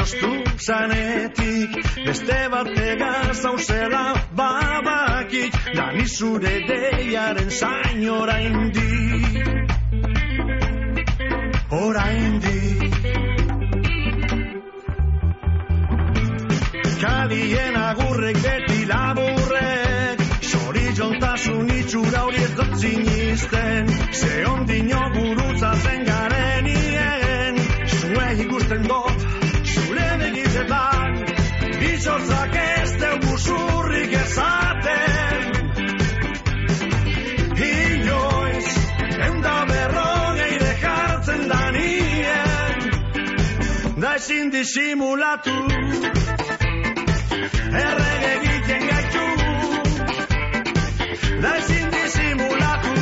izoztu zanetik Beste bat egaz hauzela babakik Dani zure deiaren zain oraindik Oraindik Kalien agurrek beti laburrek Zorizontasun itxura hori ez dut zinisten Ze ondino gurutza zen garenien Zue ikusten dut, zurrik ezaten Inoiz, eunda berrogeire jartzen da nien. Da ezin disimulatu Errege egiten gaitu. Da ezin disimulatu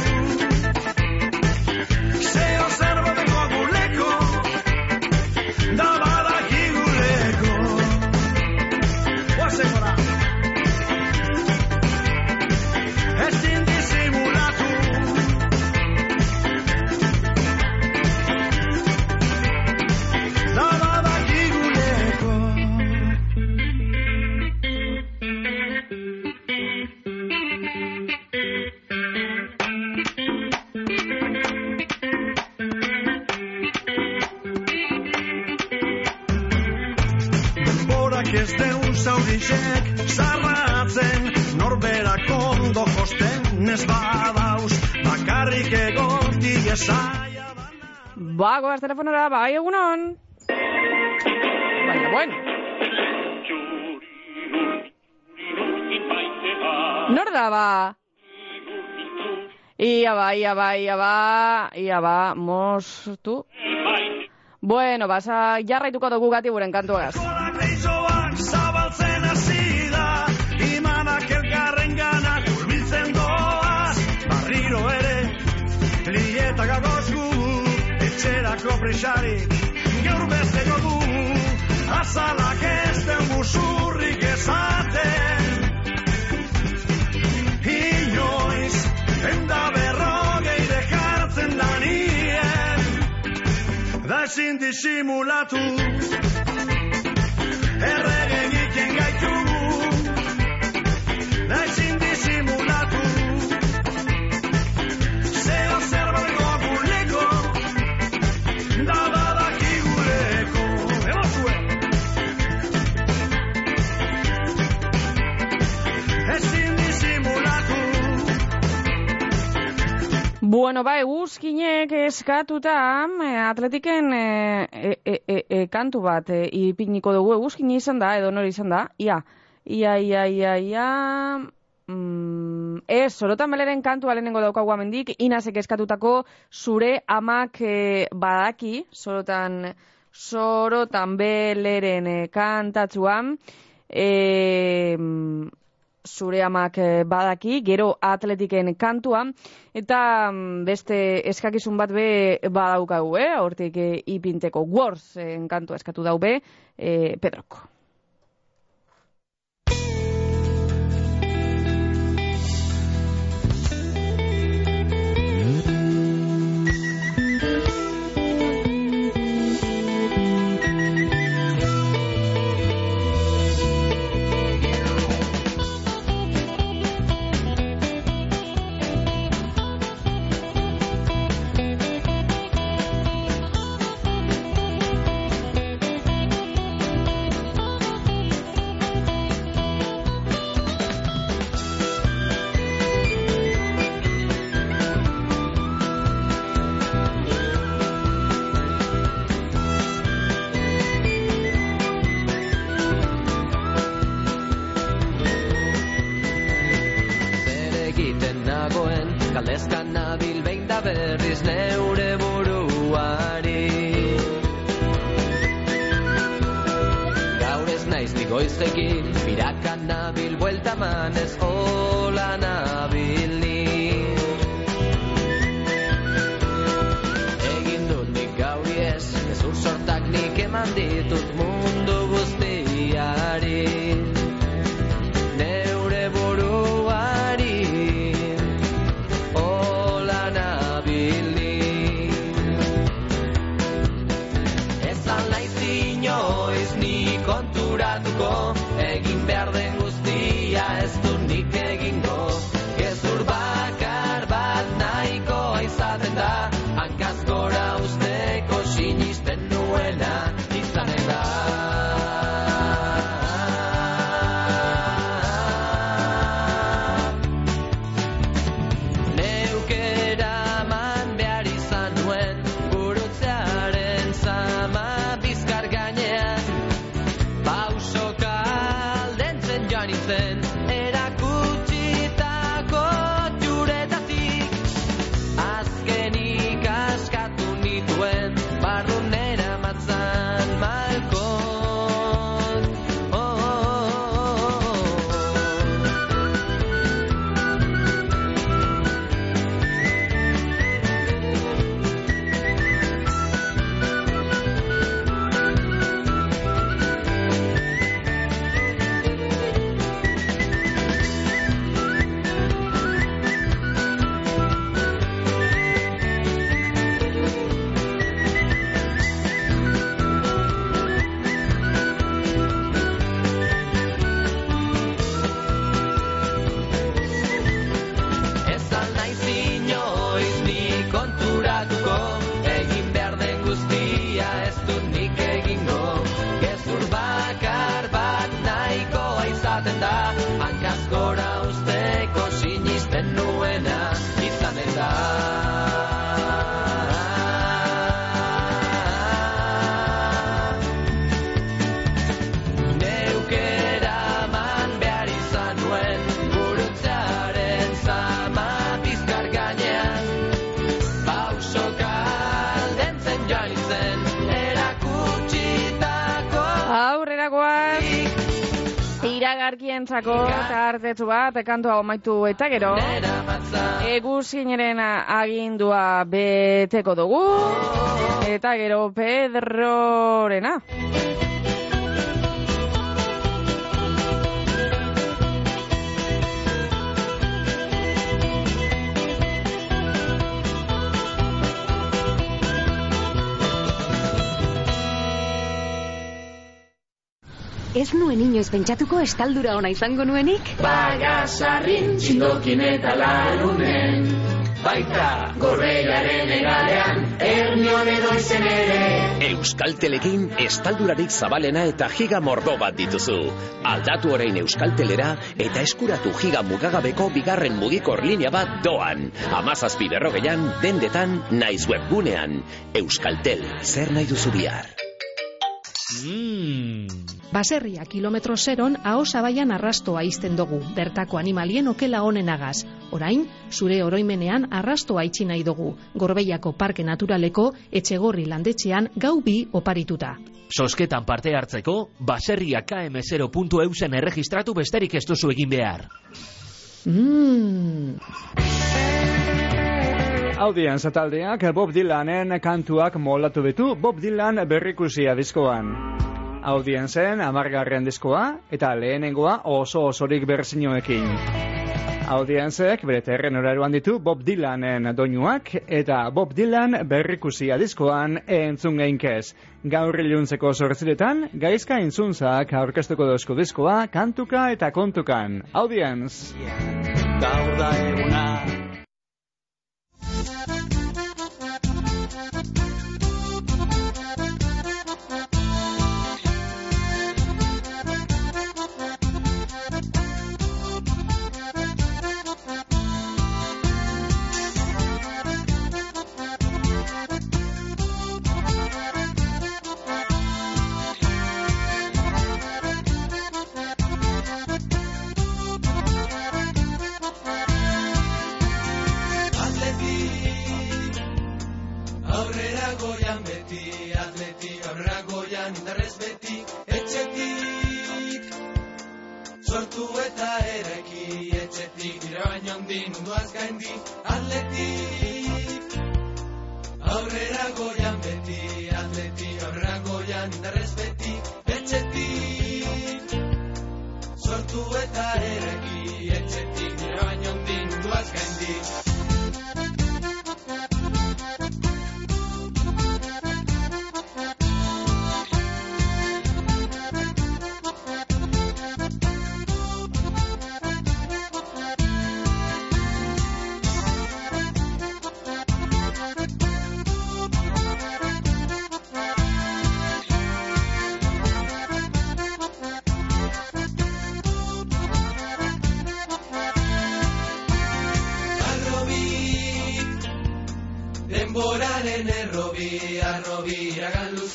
telefonora, bai egunon. Baina, bueno. Nor da, ba? Ia ba, ia ba, ia ba, ia ba, mostu. Bueno, basa, jarraituko dugu gati buren kantuagaz. Prisarik Gaur besteko du. Azalak ez den musurrik ezaten Inoiz Enda berrogeire jartzen da nien Da ezin disimulatu eguzkinek eskatuta eh, atletiken eh, e, e, e, e, kantu bat e, ipiniko dugu. Eguzkine izan da, edo nori izan da, ia, ia, ia, ia, ia, mm, ez, sorotan beleren kantu alenengo daukagu amendik, inazek eskatutako zure amak badaki, sorotan sorotan beleren kantatzuan, e, zure amak eh, badaki, gero atletiken kantuan, eta mm, beste eskakizun bat be badaukagu, eh? hortik e, ipinteko Wars en kantua eskatu daube, e, Pedroko. Inoiz ni konturatuko Egin behar den iragarkientzako tartetsu bat, kantua omaitu eta gero, eguzkineren agindua beteko dugu, eta gero Pedrorena. Ez nuen inoiz pentsatuko estaldura ona izango nuenik? Bagasarrin txindokin eta larunen Baita gorreiaren egalean Ernion edo izen ere Euskaltelekin estaldurarik zabalena eta giga mordo bat dituzu. Aldatu orain Euskaltelera eta eskuratu giga mugagabeko bigarren mugikor linea bat doan. Amazazpi berrogeian, dendetan, naiz webgunean. Euskaltel, zer nahi duzu bihar? Mmm, Baserria kilometro zeron aho zabaian arrastoa izten dugu, bertako animalien okela honenagaz. Orain, zure oroimenean arrastoa itxi nahi dugu, gorbeiako parke naturaleko etxegorri landetxean gau bi oparituta. Sosketan parte hartzeko, baserria km0.eusen erregistratu besterik ez duzu egin behar. Mmm... Audienza taldeak Bob Dylanen kantuak moldatu betu Bob Dylan berrikusia diskoan. Audienzen amargarren diskoa eta lehenengoa oso osorik berzinoekin. Audienzek bere terren oraruan ditu Bob Dylanen doinuak eta Bob Dylan berrikusia diskoan entzun geinkez. Gaur iluntzeko sortziretan, gaizka intzuntzak aurkestuko dozko diskoa kantuka eta kontukan. Audienz! Gaur da eguna munduaz gaindi, atletik, aurrera goian beti, atletik, aurrera goian indarrez beti, etxetik, sortu eta ereki,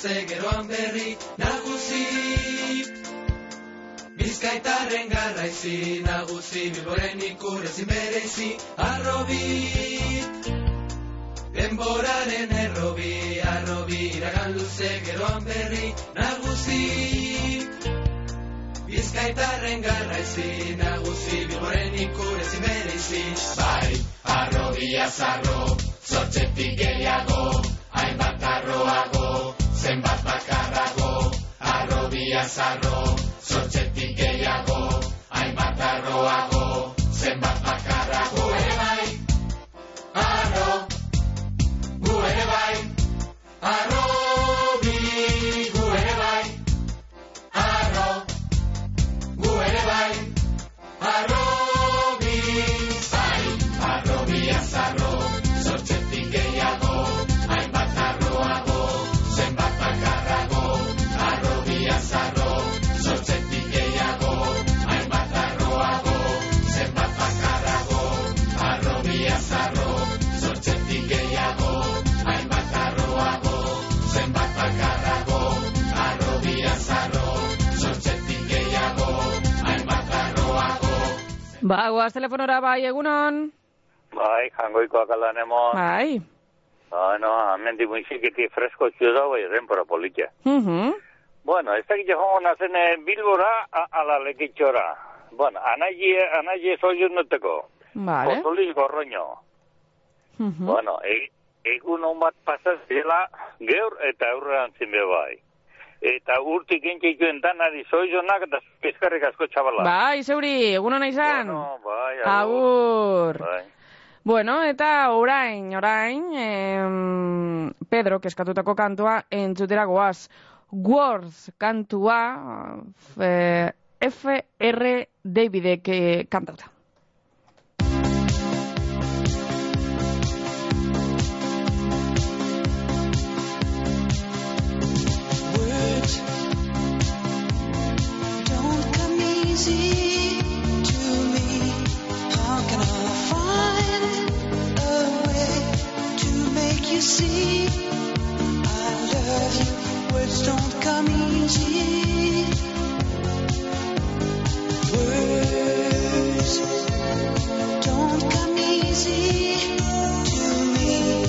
luze geroan berri, nagusi. Bizkaitarren garraizi, nagusi, bilboren ikurezin bereizi, arrobi. Denboraren errobi, arrobi, iragan luze geroan berri, nagusi. Bizkaitarren garraizi, nagusi, bilboren ikurezin bereizi, bai, arrobia zarro, zortzetik gehiago, hainbat arroago, zenbat bakarrago, arrobia zarro, zortzetik Ba, guaz telefonora bai egunon. Bai, jangoikoak aldan emon. Bai. Bueno, amendi muizikiti fresko txu dago denpora politia. Mhm. Bueno, ez dakit jongo nazen eh, Bilbora a- ala lekitxora. Bueno, anaie, anaie soiuz nuteko. Vale. Otoliz gorroño. Mhm. Bueno, e, egun hon bat pasaz dela geur eta aurrean zinbe bai. Eta urtik entxeituen danari soizonak eta pizkarrik asko txabala. Bai, zeuri, egunon izan. Bueno, bai, Agur. Bai. Bueno, eta orain, orain, em, Pedro, keskatutako kantua, entzutera goaz. Words kantua, eh, F.R. Davidek eh, kantauta. see. I love you. Words don't come easy. Words don't come easy to me.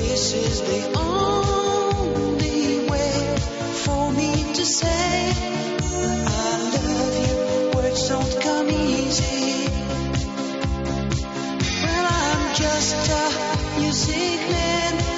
This is the only way for me to say I love you. Words don't come easy. Well, I'm just a music man.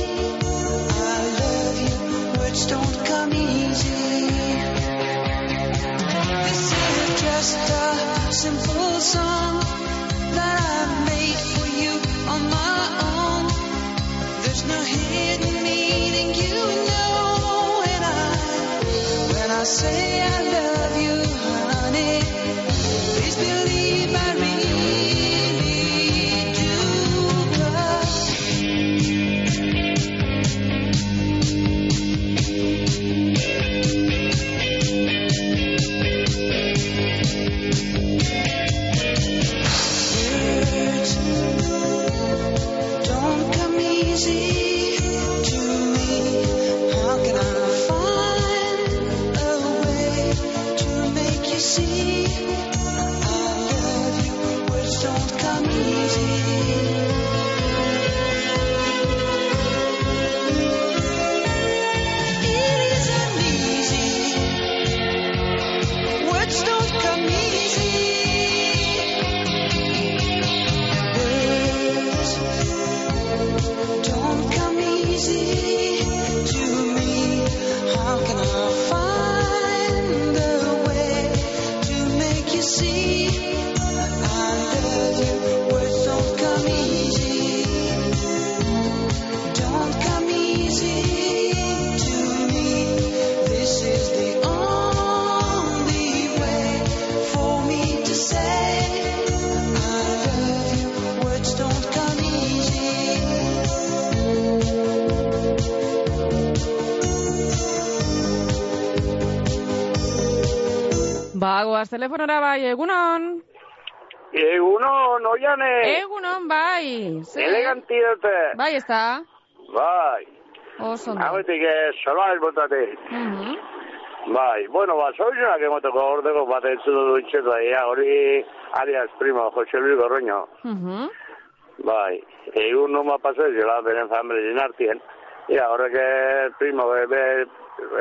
don't come easy. This is just a simple song that I made for you on my own. There's no hidden meaning, you know, and I, when I say I love you, honey, please believe telefonora bai, egunon. Egunon, oiane. Egunon, bai. Ze? Eleganti dute. Bai, ez da? Bai. Oso ondo. Hauetik ez, sola ez botate. Mhm. Bai, bueno, ba, soizunak emoteko ordeko bat entzu du itxetu ia, hori alias primo, Jose Luis Gorroño. Mhm. Bai, egun noma paso ez, jola, beren familien artien. Ia, horrek eh, primo, be, be,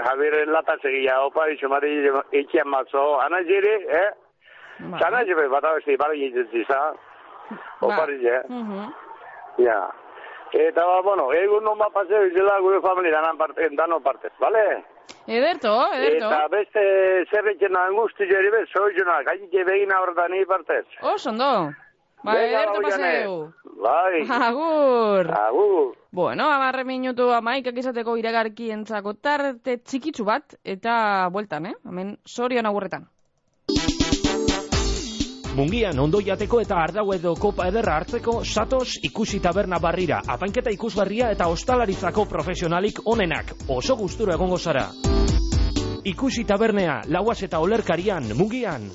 Javieren lata segia, opa, itxo mari itxian matzo, ana jiri, eh? Zana jiri, bat abesti, bari jitzitza. Opa, eh? Mhm. Ja. Eta, ba, bueno, egun noma paseo izela gure familia danan parte, dano partez, bale? Ederto, ederto. Eta beste zerretzen angusti jeri bez, soizunak, haitik begina horretan ni partez. Oso ondo. Ba, ederto paseu. Bai. Agur. Agur. Bueno, amarre minutu amaikak izateko iragarki entzako tarte txikitsu bat, eta bueltan, eh? Hemen, sorion agurretan. Mungian ondo jateko eta ardau edo kopa ederra hartzeko satos ikusi taberna barrira, apainketa ikusgarria eta ostalaritzako profesionalik onenak, oso gusturo egongo zara. Ikusi tabernea, lauaz eta olerkarian, mungian.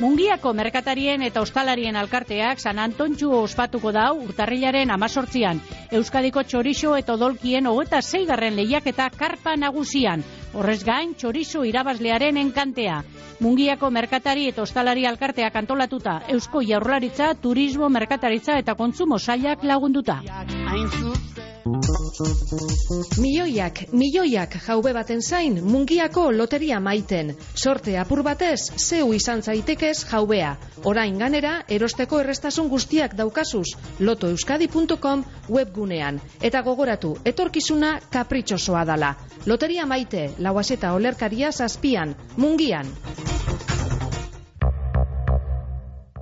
Mungiako merkatarien eta ostalarien alkarteak San Antontxu ospatuko dau urtarrilaren amazortzian. Euskadiko txorixo eta odolkien hogeta zeigarren lehiaketa karpa nagusian. Horrez gain, txorizo irabazlearen enkantea. Mungiako merkatari eta ostalari alkarteak antolatuta, Eusko Jaurlaritza, Turismo, Merkataritza eta Kontsumo Sailak lagunduta. Milioiak, milioiak jaube baten zain mungiako loteria maiten. Sorte apur batez, zeu izan zaitekez jaubea. Orain ganera, erosteko errestasun guztiak daukazuz, lotoeuskadi.com webgunean. Eta gogoratu, etorkizuna kapritxosoa dala. Loteria maite, lauazeta olerkaria zazpian, mungian.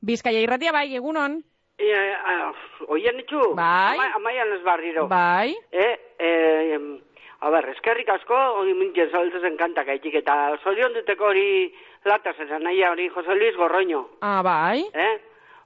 Bizkaia irratia bai, egunon. Eh, ah, oien? Bai. Ama, amaian ez barriro. Bai. Eh, em, a ber, eskerrik asko, hori mintzen zabiltzen kantak aitik, eta zorion duteko hori lataz esan nahi hori Jose Luis Gorroño. Ah, bai. Eh?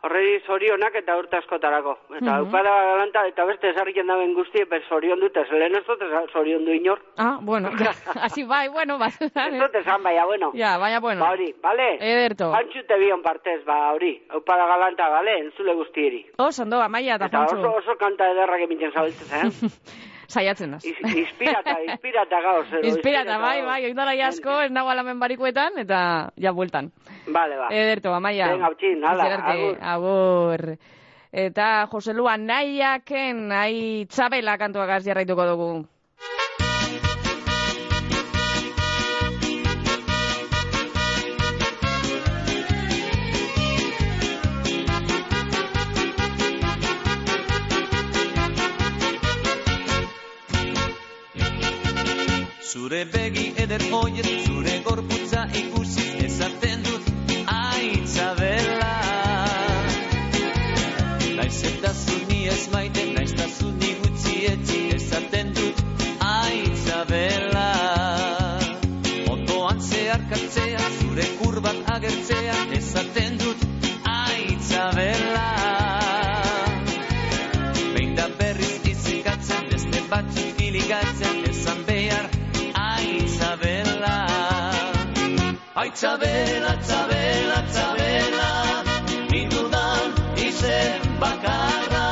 Horredi zorionak eta urte askotarako. Eta Mhm. upada galanta eta beste esarriken daben guzti, per zorion dut, ez lehen ez dut zorion du inor. Ah, bueno, *laughs* así bai, bueno, ba. Ez dut esan, baina, bueno. Ja, baina, bueno. Ba hori, bale? Ederto. Pantxute bion partez, ba hori. Upada galanta, bale, entzule guztieri. Oso, ondo, amaia eta Eta oso, oso kanta ederrak emintzen zabiltzen, eh? *laughs* Saiatzen naz. Is- Inspirata, *laughs* inspirata gauz. edo, Inspirata, bai, bai, oindara asko, ez nago alamen barikuetan, eta ja bueltan. Vale, ba. Ederto, amaia. Venga, utxin, hala, agur. agur. Eta Jose Lua nahiaken, nahi txabela kantuagaz jarraituko dugu. Zure begi eder hoiet, zure gorputza ikusi ezaten dut aitzabela. Naiz eta zu ni ez maite, naiz eta zu ni gutxi etzi ezaten dut aitzabela. Ondoan zeharkatzea, zure kurbak agertzea ezaten dut aitzabela. Behin da berriz izikatzen, beste batzuk iligatzen, Aitzabela, aitzabela, aitzabela, nindudan izen bakarra.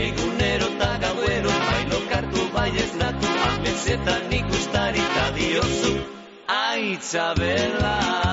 Egunero eta gauero, baino kartu bai ez natu, amezetan ikustari eta diozu, aitzabela. Zure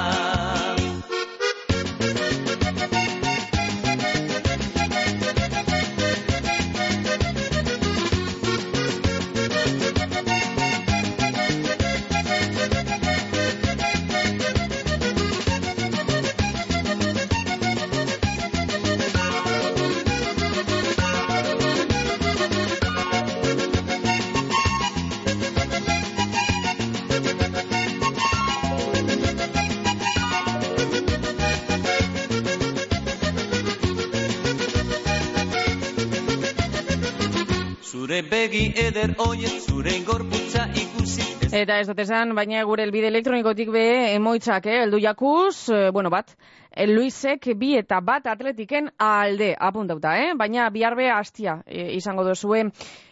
begi eder oiet, zure gorputza ikusi Eta ez dut esan, baina gure elbide elektronikotik be emoitzak, eh, eldu jakuz, eh, bueno, bat, eh, Luisek bi eta bat atletiken alde apuntauta, eh? baina bihar be hastia eh, izango dozue,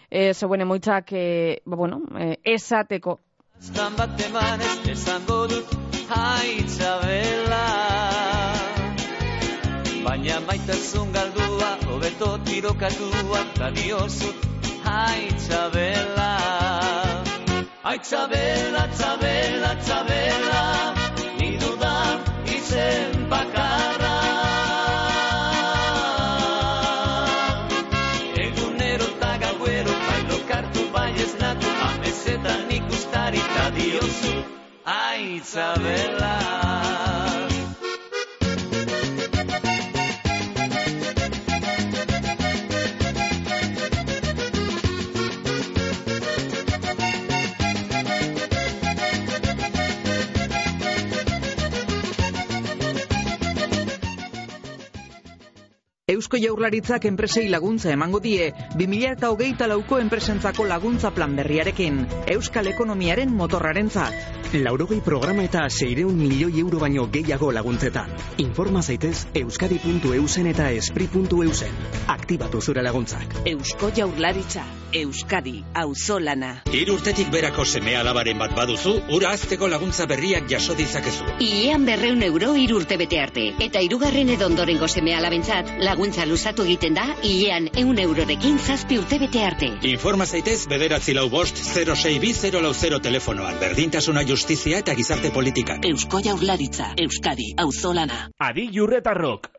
eh, zeuen emoitzak, eh, ba, bueno, eh, esateko. Zan bat emanez esango dut aitzabela Baina maitasun galdua, hobeto tirokatua, da diozut aitzabela. Aitzabela, aitzabela, aitzabela, ni dudan izen bakarra. Egunero eta gauero, bai lokartu bai ez natu, amezetan ikustari eta diozu, aitzabela. Eusko Jaurlaritzak enpresei laguntza emango die 20hogeita lauko enpresentzako laguntza plan berriarekin, Euskal Ekonomiaren motorrarentzat. Laurogei programa eta seireun milioi euro baino gehiago laguntzetan. Informa zaitez euskadi.eusen eta espri.eusen. Aktibatu zure laguntzak. Eusko Jaurlaritza, Euskadi, auzolana. Hiru urtetik berako seme alabaren bat baduzu, ura azteko laguntza berriak jaso ditzakezu. Iean berreun euro hiru urte bete arte. Eta hirugarren edo ondorengo seme alabentzat, laguntza luzatu egiten da, iean eun eurorekin zazpi urte bete arte. Informa zaitez bederatzi lau bost 0620 lau 0 telefonoan. Berdintasuna justizia eta gizarte politikak. Eusko Jaurlaritza, Euskadi, auzolana. Adi jurretarrok.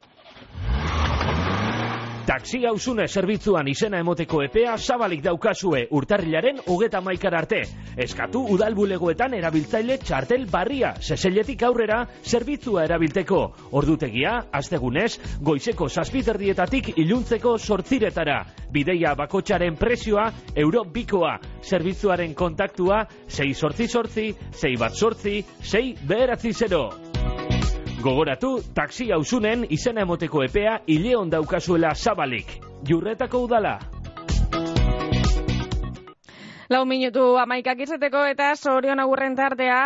Taxi hausune zerbitzuan izena emoteko epea zabalik daukazue urtarrilaren hogeta maikar arte. Eskatu udalbulegoetan erabiltzaile txartel barria, seseletik aurrera zerbitzua erabilteko. Ordutegia, astegunez, goizeko zazpiterdietatik iluntzeko sortziretara. Bideia bakotxaren prezioa, euro bikoa. Zerbitzuaren kontaktua, 6 sortzi sortzi, 6 bat sortzi, 6 beheratzi zero. Gogoratu, taxi hausunen izena emoteko epea hile daukazuela zabalik. Jurretako udala. Lau minutu amaikak izateko eta sorion agurren tardea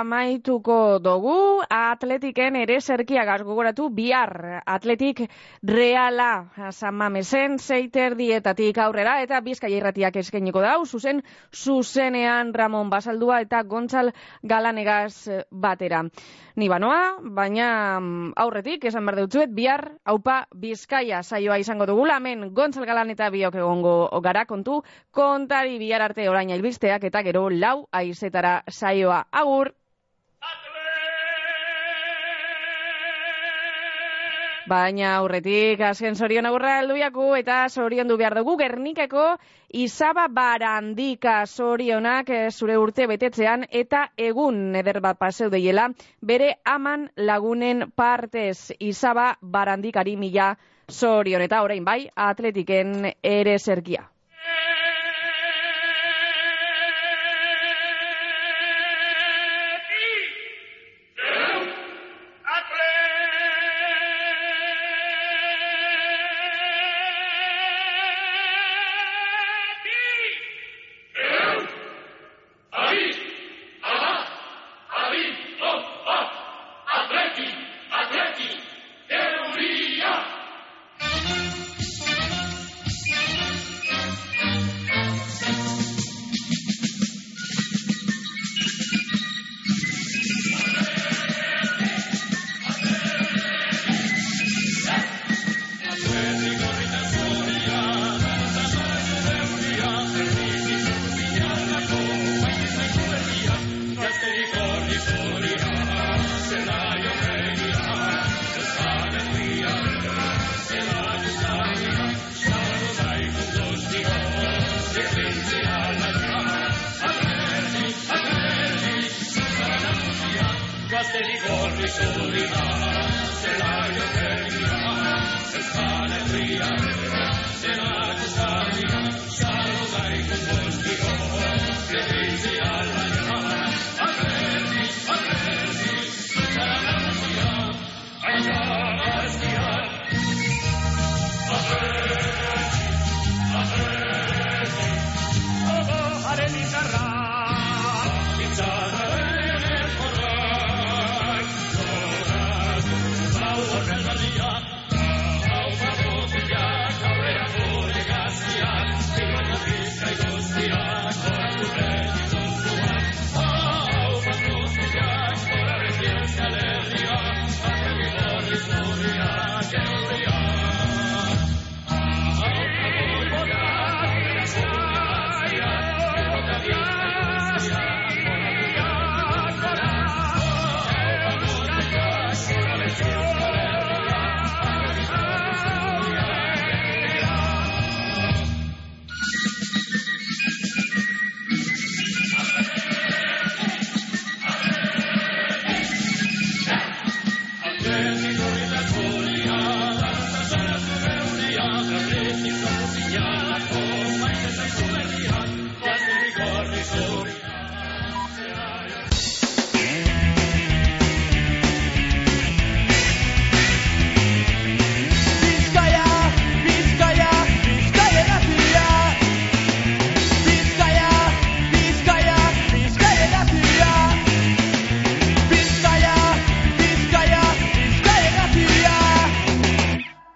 amaituko dugu atletiken ere zerkiagaz gogoratu bihar atletik reala San Mamesen zeiter dietatik aurrera eta bizkai irratiak eskainiko dau zuzen zuzenean Ramon Basaldua eta Gontzal Galanegaz batera. Ni banoa, baina mm, aurretik esan behar dutzuet bihar haupa bizkaia saioa izango dugula hemen Gontzal Galan eta biok egongo gara kontu kontari bihar arte orain albisteak eta gero lau aizetara saioa. Agur! Baina aurretik azken sorion agurra helduiaku eta sorion du behar dugu Gernikako izaba barandika sorionak eh, zure urte betetzean eta egun eder bat paseu deiela bere aman lagunen partez izaba barandikari mila sorion eta orain bai atletiken ere zerkia.